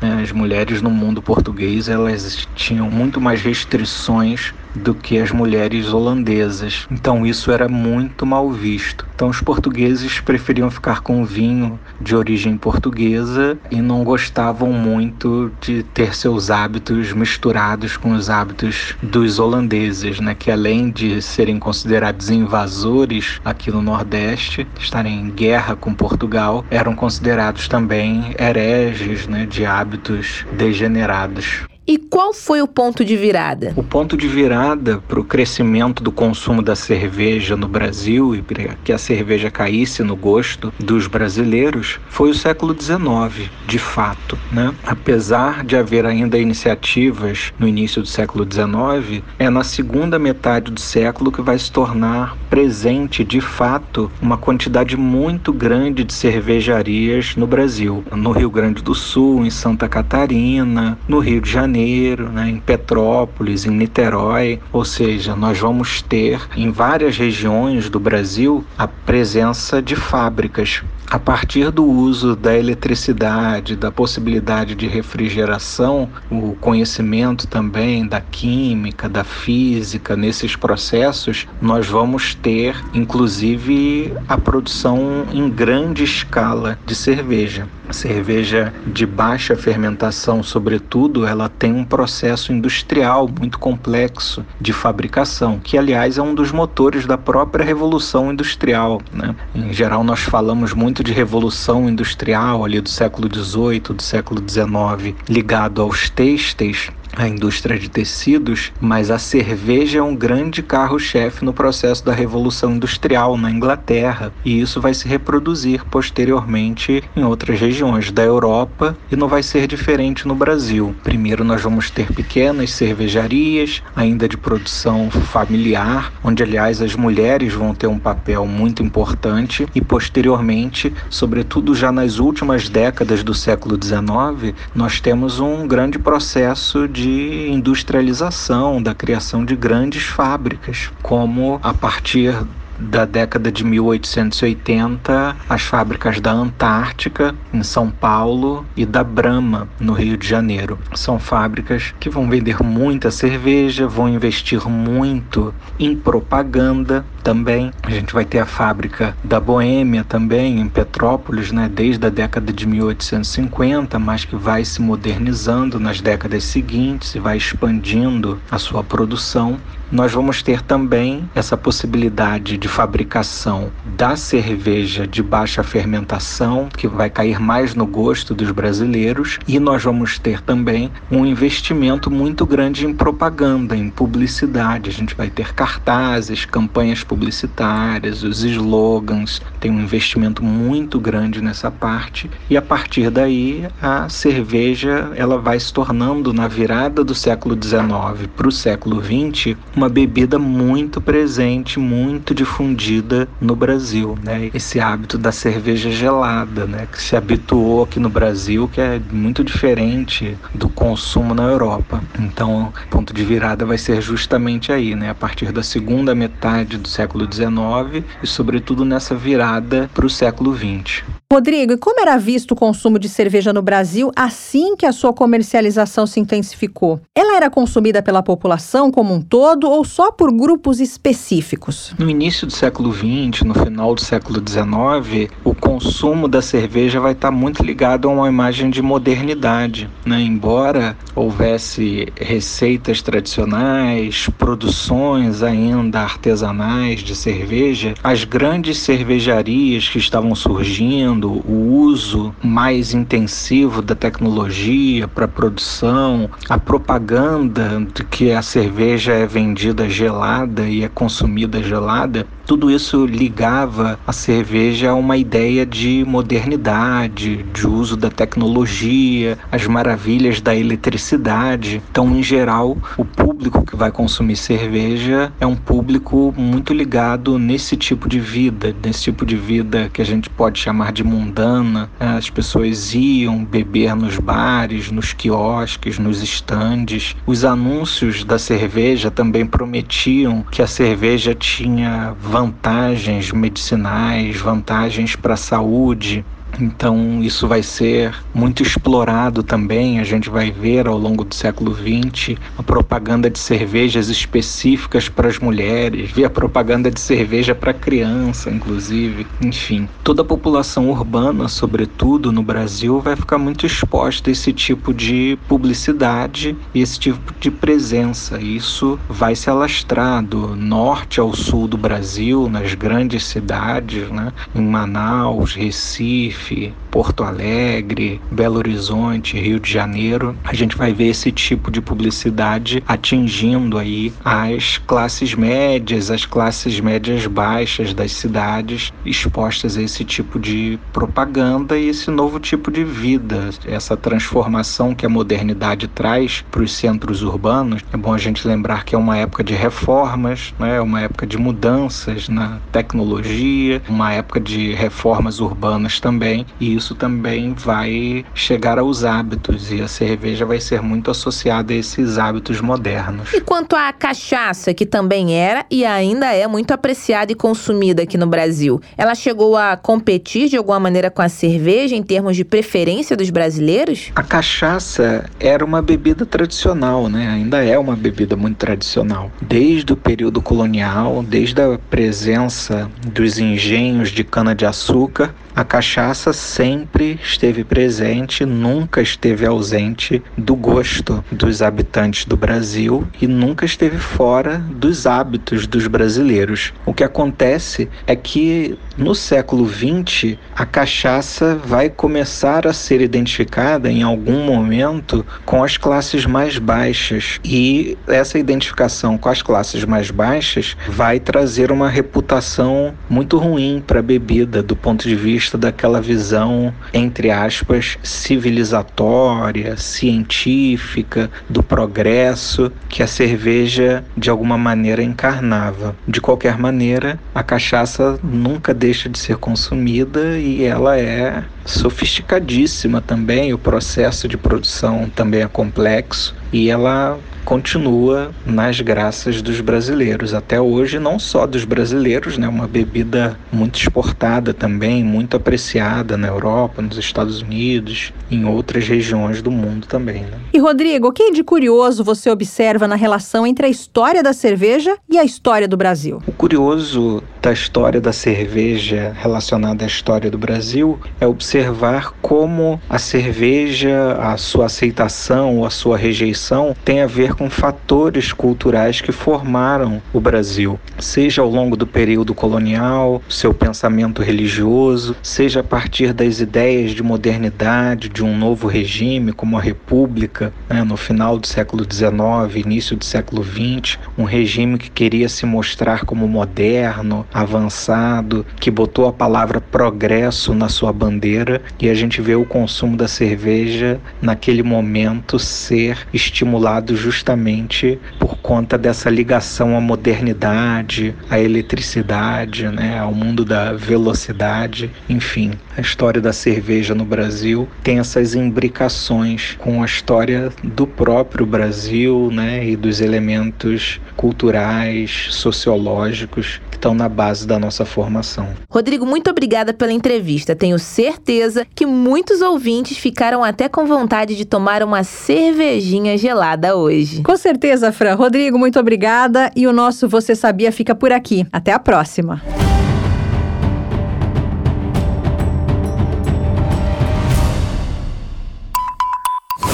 né? as mulheres no mundo português elas tinham muito mais restrições do que as mulheres holandesas. Então isso era muito mal visto. Então os portugueses preferiam ficar com vinho de origem portuguesa e não gostavam muito de ter seus hábitos misturados com os hábitos dos holandeses, né, que além de serem considerados invasores aqui no Nordeste, estarem em guerra com Portugal, eram considerados também hereges, né, de hábitos degenerados. E qual foi o ponto de virada? O ponto de virada para o crescimento do consumo da cerveja no Brasil e para que a cerveja caísse no gosto dos brasileiros foi o século XIX, de fato. Né? Apesar de haver ainda iniciativas no início do século XIX, é na segunda metade do século que vai se tornar presente, de fato, uma quantidade muito grande de cervejarias no Brasil. No Rio Grande do Sul, em Santa Catarina, no Rio de Janeiro Janeiro, né, em Petrópolis, em Niterói, ou seja, nós vamos ter em várias regiões do Brasil a presença de fábricas. A partir do uso da eletricidade, da possibilidade de refrigeração, o conhecimento também da química, da física nesses processos, nós vamos ter inclusive a produção em grande escala de cerveja. A cerveja de baixa fermentação, sobretudo, ela tem um processo industrial muito complexo de fabricação, que aliás é um dos motores da própria revolução industrial. Né? Em geral, nós falamos muito de revolução industrial ali do século XVIII, do século XIX, ligado aos têxteis a indústria de tecidos, mas a cerveja é um grande carro-chefe no processo da Revolução Industrial na Inglaterra, e isso vai se reproduzir posteriormente em outras regiões da Europa e não vai ser diferente no Brasil. Primeiro, nós vamos ter pequenas cervejarias, ainda de produção familiar, onde, aliás, as mulheres vão ter um papel muito importante, e posteriormente, sobretudo já nas últimas décadas do século XIX, nós temos um grande processo de de industrialização, da criação de grandes fábricas, como a partir da década de 1880, as fábricas da Antártica, em São Paulo, e da Brahma, no Rio de Janeiro. São fábricas que vão vender muita cerveja, vão investir muito em propaganda também. A gente vai ter a fábrica da Boêmia também, em Petrópolis, né, desde a década de 1850, mas que vai se modernizando nas décadas seguintes e vai expandindo a sua produção nós vamos ter também essa possibilidade de fabricação da cerveja de baixa fermentação, que vai cair mais no gosto dos brasileiros, e nós vamos ter também um investimento muito grande em propaganda, em publicidade. A gente vai ter cartazes, campanhas publicitárias, os slogans, tem um investimento muito grande nessa parte, e a partir daí a cerveja ela vai se tornando na virada do século XIX para o século XX uma uma bebida muito presente, muito difundida no Brasil, né? Esse hábito da cerveja gelada, né? Que se habituou aqui no Brasil, que é muito diferente do consumo na Europa. Então, o ponto de virada vai ser justamente aí, né? A partir da segunda metade do século XIX e, sobretudo, nessa virada para o século XX. Rodrigo, e como era visto o consumo de cerveja no Brasil assim que a sua comercialização se intensificou? Ela era consumida pela população como um todo ou só por grupos específicos? No início do século XX, no final do século XIX, o consumo da cerveja vai estar muito ligado a uma imagem de modernidade. Né? Embora houvesse receitas tradicionais, produções ainda artesanais de cerveja, as grandes cervejarias que estavam surgindo, o uso mais intensivo da tecnologia para produção, a propaganda de que a cerveja é vendida gelada e é consumida gelada, tudo isso ligava a cerveja a uma ideia de modernidade, de uso da tecnologia, as maravilhas da eletricidade. Então, em geral, o público que vai consumir cerveja é um público muito ligado nesse tipo de vida, nesse tipo de vida que a gente pode chamar de mundana. As pessoas iam beber nos bares, nos quiosques, nos estandes. Os anúncios da cerveja também prometiam que a cerveja tinha vantagens medicinais, vantagens para a saúde. Então, isso vai ser muito explorado também. A gente vai ver ao longo do século XX a propaganda de cervejas específicas para as mulheres, ver a propaganda de cerveja para criança, inclusive. Enfim, toda a população urbana, sobretudo no Brasil, vai ficar muito exposta a esse tipo de publicidade e esse tipo de presença. Isso vai se alastrar do norte ao sul do Brasil, nas grandes cidades, né? em Manaus, Recife. Recife, Porto Alegre, Belo Horizonte, Rio de Janeiro, a gente vai ver esse tipo de publicidade atingindo aí as classes médias, as classes médias baixas das cidades expostas a esse tipo de propaganda e esse novo tipo de vida, essa transformação que a modernidade traz para os centros urbanos. É bom a gente lembrar que é uma época de reformas, né? uma época de mudanças na tecnologia, uma época de reformas urbanas também também, e isso também vai chegar aos hábitos, e a cerveja vai ser muito associada a esses hábitos modernos. E quanto à cachaça, que também era e ainda é muito apreciada e consumida aqui no Brasil, ela chegou a competir de alguma maneira com a cerveja em termos de preferência dos brasileiros? A cachaça era uma bebida tradicional, né? Ainda é uma bebida muito tradicional. Desde o período colonial, desde a presença dos engenhos de cana-de-açúcar, a cachaça sempre esteve presente, nunca esteve ausente do gosto dos habitantes do Brasil e nunca esteve fora dos hábitos dos brasileiros. O que acontece é que no século XX a cachaça vai começar a ser identificada em algum momento com as classes mais baixas e essa identificação com as classes mais baixas vai trazer uma reputação muito ruim para a bebida do ponto de vista vista daquela visão, entre aspas, civilizatória, científica, do progresso que a cerveja de alguma maneira encarnava. De qualquer maneira, a cachaça nunca deixa de ser consumida e ela é sofisticadíssima também, o processo de produção também é complexo e ela continua nas graças dos brasileiros. Até hoje, não só dos brasileiros, né? Uma bebida muito exportada também, muito apreciada na Europa, nos Estados Unidos, em outras regiões do mundo também. Né? E Rodrigo, o que de curioso você observa na relação entre a história da cerveja e a história do Brasil? O curioso da história da cerveja relacionada à história do Brasil é observar como a cerveja, a sua aceitação ou a sua rejeição tem a ver com fatores culturais que formaram o Brasil, seja ao longo do período colonial, seu pensamento religioso, seja a partir das ideias de modernidade, de um novo regime, como a República, né, no final do século XIX, início do século XX, um regime que queria se mostrar como moderno, avançado, que botou a palavra progresso na sua bandeira, e a gente vê o consumo da cerveja naquele momento ser estimulado justamente justamente por conta dessa ligação à modernidade, à eletricidade, né, ao mundo da velocidade, enfim. A história da cerveja no Brasil tem essas imbricações com a história do próprio Brasil, né, e dos elementos culturais, sociológicos que estão na base da nossa formação. Rodrigo, muito obrigada pela entrevista. Tenho certeza que muitos ouvintes ficaram até com vontade de tomar uma cervejinha gelada hoje hoje. Com certeza, Fran. Rodrigo, muito obrigada. E o nosso Você Sabia fica por aqui. Até a próxima.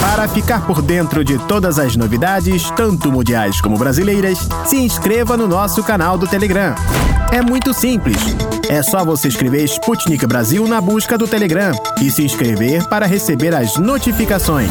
Para ficar por dentro de todas as novidades, tanto mundiais como brasileiras, se inscreva no nosso canal do Telegram. É muito simples. É só você escrever Sputnik Brasil na busca do Telegram e se inscrever para receber as notificações.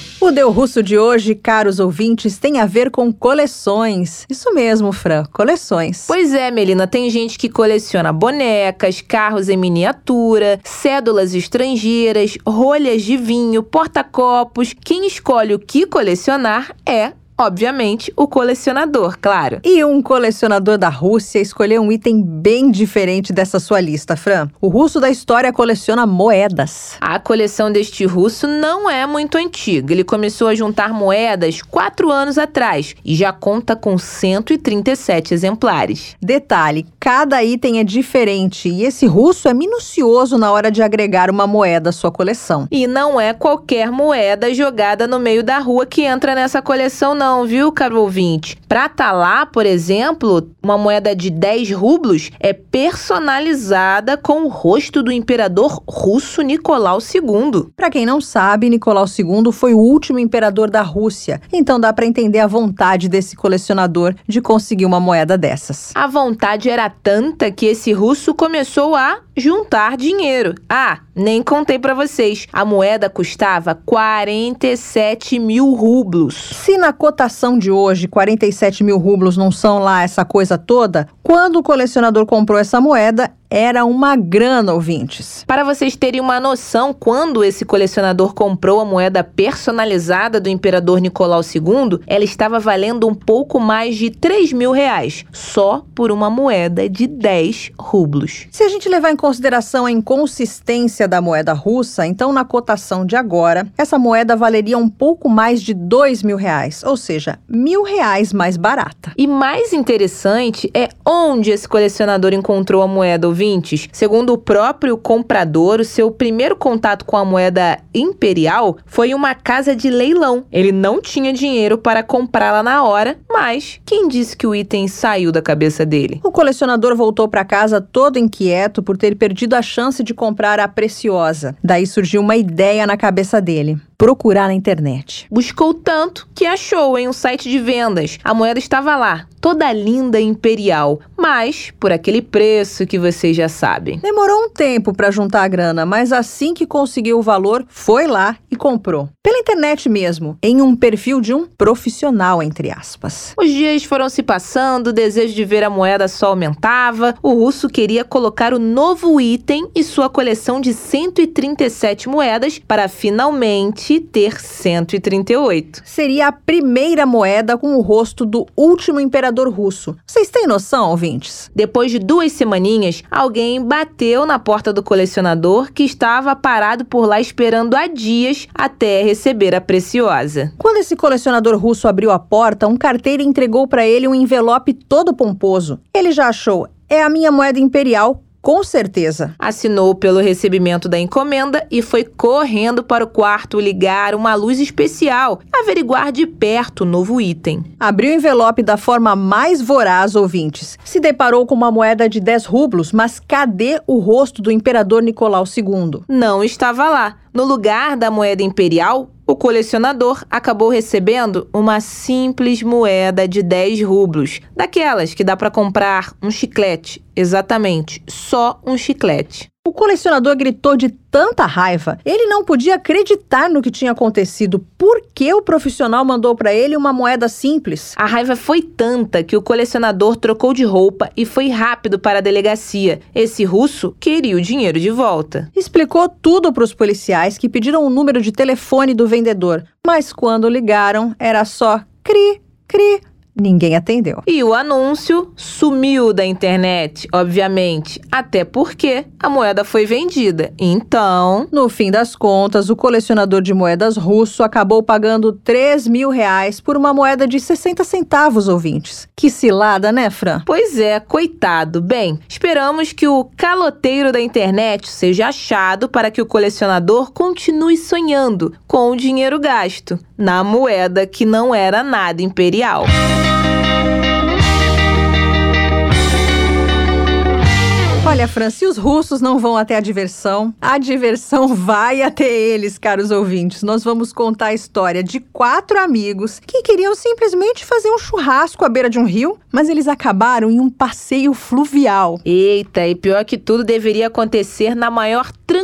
O Deu Russo de hoje, caros ouvintes, tem a ver com coleções. Isso mesmo, Fran, coleções. Pois é, Melina, tem gente que coleciona bonecas, carros em miniatura, cédulas estrangeiras, rolhas de vinho, porta-copos. Quem escolhe o que colecionar é obviamente, o colecionador, claro. E um colecionador da Rússia escolheu um item bem diferente dessa sua lista, Fran. O russo da história coleciona moedas. A coleção deste russo não é muito antiga. Ele começou a juntar moedas quatro anos atrás e já conta com 137 exemplares. Detalhe: cada item é diferente e esse russo é minucioso na hora de agregar uma moeda à sua coleção. E não é qualquer moeda jogada no meio da rua que entra nessa coleção, não não, viu, caro ouvinte? Pra tá lá, por exemplo, uma moeda de 10 rublos é personalizada com o rosto do imperador russo Nicolau II. Para quem não sabe, Nicolau II foi o último imperador da Rússia, então dá para entender a vontade desse colecionador de conseguir uma moeda dessas. A vontade era tanta que esse russo começou a juntar dinheiro. Ah, nem contei para vocês. A moeda custava 47 mil rublos. Se na cotação de hoje 47 mil rublos não são lá essa coisa toda, quando o colecionador comprou essa moeda, era uma grana, ouvintes. Para vocês terem uma noção, quando esse colecionador comprou a moeda personalizada do imperador Nicolau II, ela estava valendo um pouco mais de 3 mil reais, só por uma moeda de 10 rublos. Se a gente levar em consideração a inconsistência da moeda russa, então na cotação de agora, essa moeda valeria um pouco mais de 2 mil reais, ou seja, mil reais mais barata. E mais interessante é onde esse colecionador encontrou a moeda, ouvintes, segundo o próprio comprador, o seu primeiro contato com a moeda imperial foi uma casa de leilão. Ele não tinha dinheiro para comprá-la na hora, mas quem disse que o item saiu da cabeça dele? O colecionador voltou para casa todo inquieto por ter perdido a chance de comprar a preciosa. Daí surgiu uma ideia na cabeça dele procurar na internet. Buscou tanto que achou em um site de vendas. A moeda estava lá, toda linda e imperial, mas por aquele preço que vocês já sabem. Demorou um tempo para juntar a grana, mas assim que conseguiu o valor, foi lá e comprou. Pela internet mesmo, em um perfil de um profissional, entre aspas. Os dias foram se passando, o desejo de ver a moeda só aumentava. O russo queria colocar o novo item e sua coleção de 137 moedas para finalmente ter 138. Seria a primeira moeda com o rosto do último imperador russo. Vocês têm noção, ouvintes? Depois de duas semaninhas, alguém bateu na porta do colecionador que estava parado por lá esperando há dias até receber a preciosa. Quando esse colecionador russo abriu a porta, um carteiro entregou para ele um envelope todo pomposo. Ele já achou: é a minha moeda imperial com certeza. Assinou pelo recebimento da encomenda e foi correndo para o quarto ligar uma luz especial, averiguar de perto o novo item. Abriu o envelope da forma mais voraz, ouvintes. Se deparou com uma moeda de 10 rublos, mas cadê o rosto do imperador Nicolau II? Não estava lá. No lugar da moeda imperial, o colecionador acabou recebendo uma simples moeda de 10 rublos, daquelas que dá para comprar um chiclete, exatamente, só um chiclete. O colecionador gritou de tanta raiva. Ele não podia acreditar no que tinha acontecido. Por que o profissional mandou para ele uma moeda simples? A raiva foi tanta que o colecionador trocou de roupa e foi rápido para a delegacia. Esse russo queria o dinheiro de volta. Explicou tudo para os policiais que pediram o número de telefone do vendedor, mas quando ligaram era só cri, cri, Ninguém atendeu. E o anúncio sumiu da internet, obviamente, até porque a moeda foi vendida. Então, no fim das contas, o colecionador de moedas russo acabou pagando 3 mil reais por uma moeda de 60 centavos, ouvintes. Que cilada, né, Fran? Pois é, coitado. Bem, esperamos que o caloteiro da internet seja achado para que o colecionador continue sonhando com o dinheiro gasto na moeda que não era nada imperial. Olha, Fran, se os russos não vão até a diversão, a diversão vai até eles, caros ouvintes. Nós vamos contar a história de quatro amigos que queriam simplesmente fazer um churrasco à beira de um rio, mas eles acabaram em um passeio fluvial. Eita, e pior que tudo deveria acontecer na maior tranquilidade.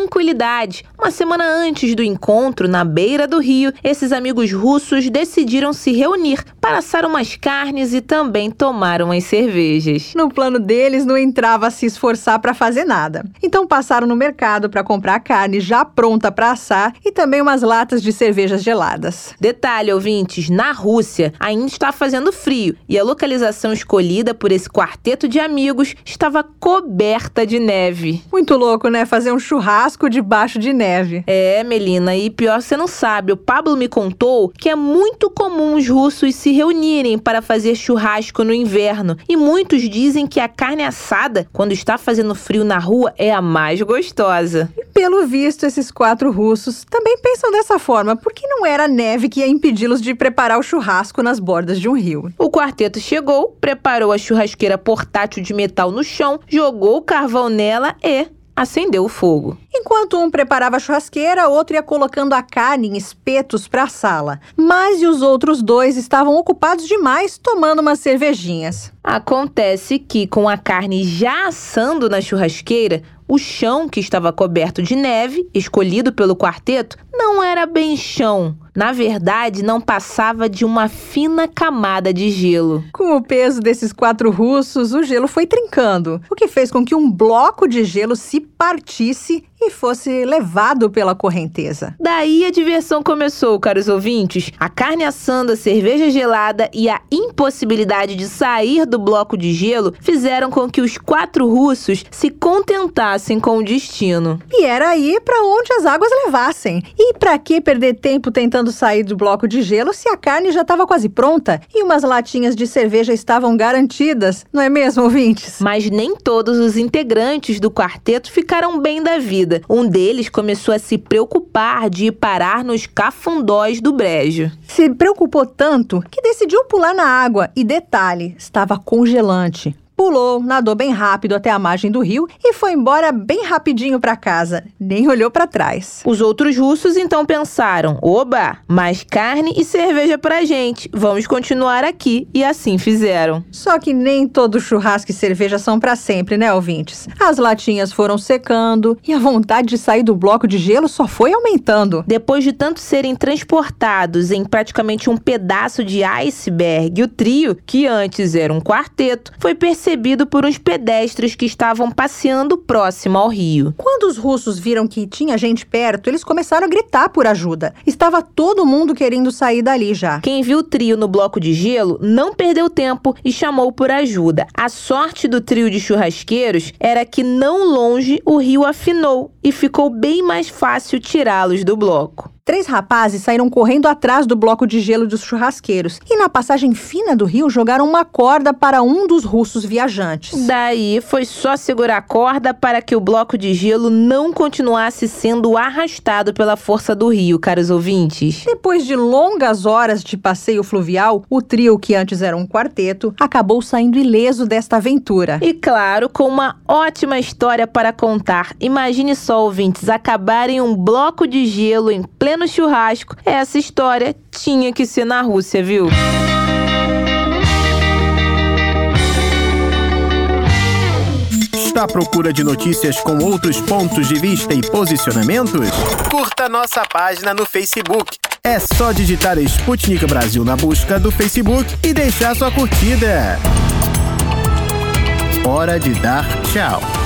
Uma semana antes do encontro, na beira do rio, esses amigos russos decidiram se reunir para assar umas carnes e também tomar umas cervejas. No plano deles, não entrava a se esforçar para fazer nada. Então passaram no mercado para comprar carne já pronta para assar e também umas latas de cervejas geladas. Detalhe, ouvintes, na Rússia ainda está fazendo frio e a localização escolhida por esse quarteto de amigos estava coberta de neve. Muito louco, né? Fazer um churrasco debaixo de neve. É, Melina, e pior você não sabe, o Pablo me contou que é muito comum os russos se reunirem para fazer churrasco no inverno e muitos dizem que a carne assada, quando está fazendo frio na rua, é a mais gostosa. E pelo visto, esses quatro russos também pensam dessa forma, porque não era a neve que ia impedi-los de preparar o churrasco nas bordas de um rio. O quarteto chegou, preparou a churrasqueira portátil de metal no chão, jogou o carvão nela e acendeu o fogo. Enquanto um preparava a churrasqueira, outro ia colocando a carne em espetos para a sala. Mas os outros dois estavam ocupados demais tomando umas cervejinhas. Acontece que, com a carne já assando na churrasqueira, o chão que estava coberto de neve, escolhido pelo quarteto, não era bem chão. Na verdade, não passava de uma fina camada de gelo. Com o peso desses quatro russos, o gelo foi trincando, o que fez com que um bloco de gelo se partisse e fosse levado pela correnteza. Daí a diversão começou, caros ouvintes. A carne assando, a cerveja gelada e a impossibilidade de sair do bloco de gelo fizeram com que os quatro russos se contentassem com o destino. E era aí para onde as águas levassem. E para que perder tempo tentando sair do bloco de gelo se a carne já estava quase pronta e umas latinhas de cerveja estavam garantidas, não é mesmo, ouvintes? Mas nem todos os integrantes do quarteto ficaram bem da vida vida. Um deles começou a se preocupar de ir parar nos cafundós do brejo. Se preocupou tanto que decidiu pular na água e detalhe, estava congelante pulou, nadou bem rápido até a margem do rio e foi embora bem rapidinho para casa, nem olhou para trás. Os outros russos então pensaram: "Oba, mais carne e cerveja pra gente. Vamos continuar aqui" e assim fizeram. Só que nem todo churrasco e cerveja são para sempre, né, ouvintes? As latinhas foram secando e a vontade de sair do bloco de gelo só foi aumentando. Depois de tanto serem transportados em praticamente um pedaço de iceberg, o trio, que antes era um quarteto, foi percebido percebido por uns pedestres que estavam passeando próximo ao rio. Quando os russos viram que tinha gente perto, eles começaram a gritar por ajuda. Estava todo mundo querendo sair dali já. Quem viu o trio no bloco de gelo não perdeu tempo e chamou por ajuda. A sorte do trio de churrasqueiros era que não longe o rio afinou e ficou bem mais fácil tirá-los do bloco. Três rapazes saíram correndo atrás do bloco de gelo dos churrasqueiros e, na passagem fina do rio, jogaram uma corda para um dos russos viajantes. Daí foi só segurar a corda para que o bloco de gelo não continuasse sendo arrastado pela força do rio, caros ouvintes. Depois de longas horas de passeio fluvial, o trio, que antes era um quarteto, acabou saindo ileso desta aventura. E claro, com uma ótima história para contar. Imagine só, ouvintes, acabarem um bloco de gelo em pleno no churrasco. Essa história tinha que ser na Rússia, viu? Está à procura de notícias com outros pontos de vista e posicionamentos? Curta nossa página no Facebook. É só digitar Sputnik Brasil na busca do Facebook e deixar sua curtida. Hora de dar tchau.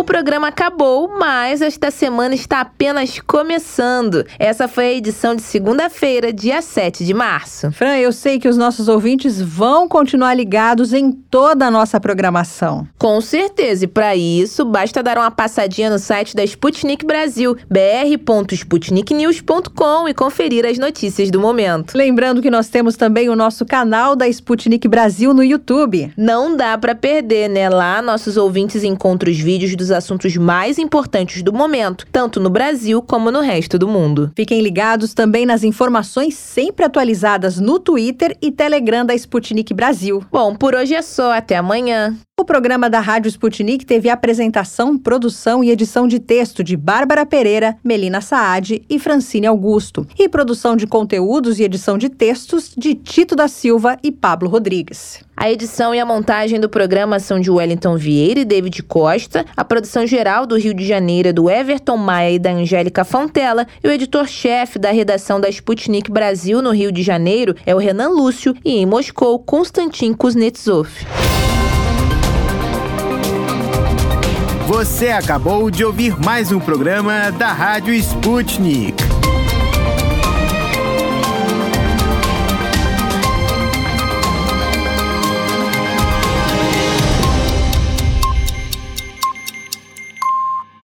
O programa acabou, mas esta semana está apenas começando. Essa foi a edição de segunda-feira, dia 7 de março. Fran, eu sei que os nossos ouvintes vão continuar ligados em toda a nossa programação. Com certeza, e para isso, basta dar uma passadinha no site da Sputnik Brasil, br.sputniknews.com e conferir as notícias do momento. Lembrando que nós temos também o nosso canal da Sputnik Brasil no YouTube. Não dá para perder, né? Lá nossos ouvintes encontram os vídeos dos assuntos mais importantes do momento, tanto no Brasil como no resto do mundo. Fiquem ligados também nas informações sempre atualizadas no Twitter e Telegram da Sputnik Brasil. Bom, por hoje é só. Até amanhã. O programa da Rádio Sputnik teve apresentação, produção e edição de texto de Bárbara Pereira, Melina Saad e Francine Augusto, e produção de conteúdos e edição de textos de Tito da Silva e Pablo Rodrigues. A edição e a montagem do programa são de Wellington Vieira e David Costa, a produção geral do Rio de Janeiro é do Everton Maia e da Angélica Fontela, e o editor-chefe da redação da Sputnik Brasil no Rio de Janeiro é o Renan Lúcio e em Moscou, Konstantin Kuznetsov. Você acabou de ouvir mais um programa da Rádio Sputnik.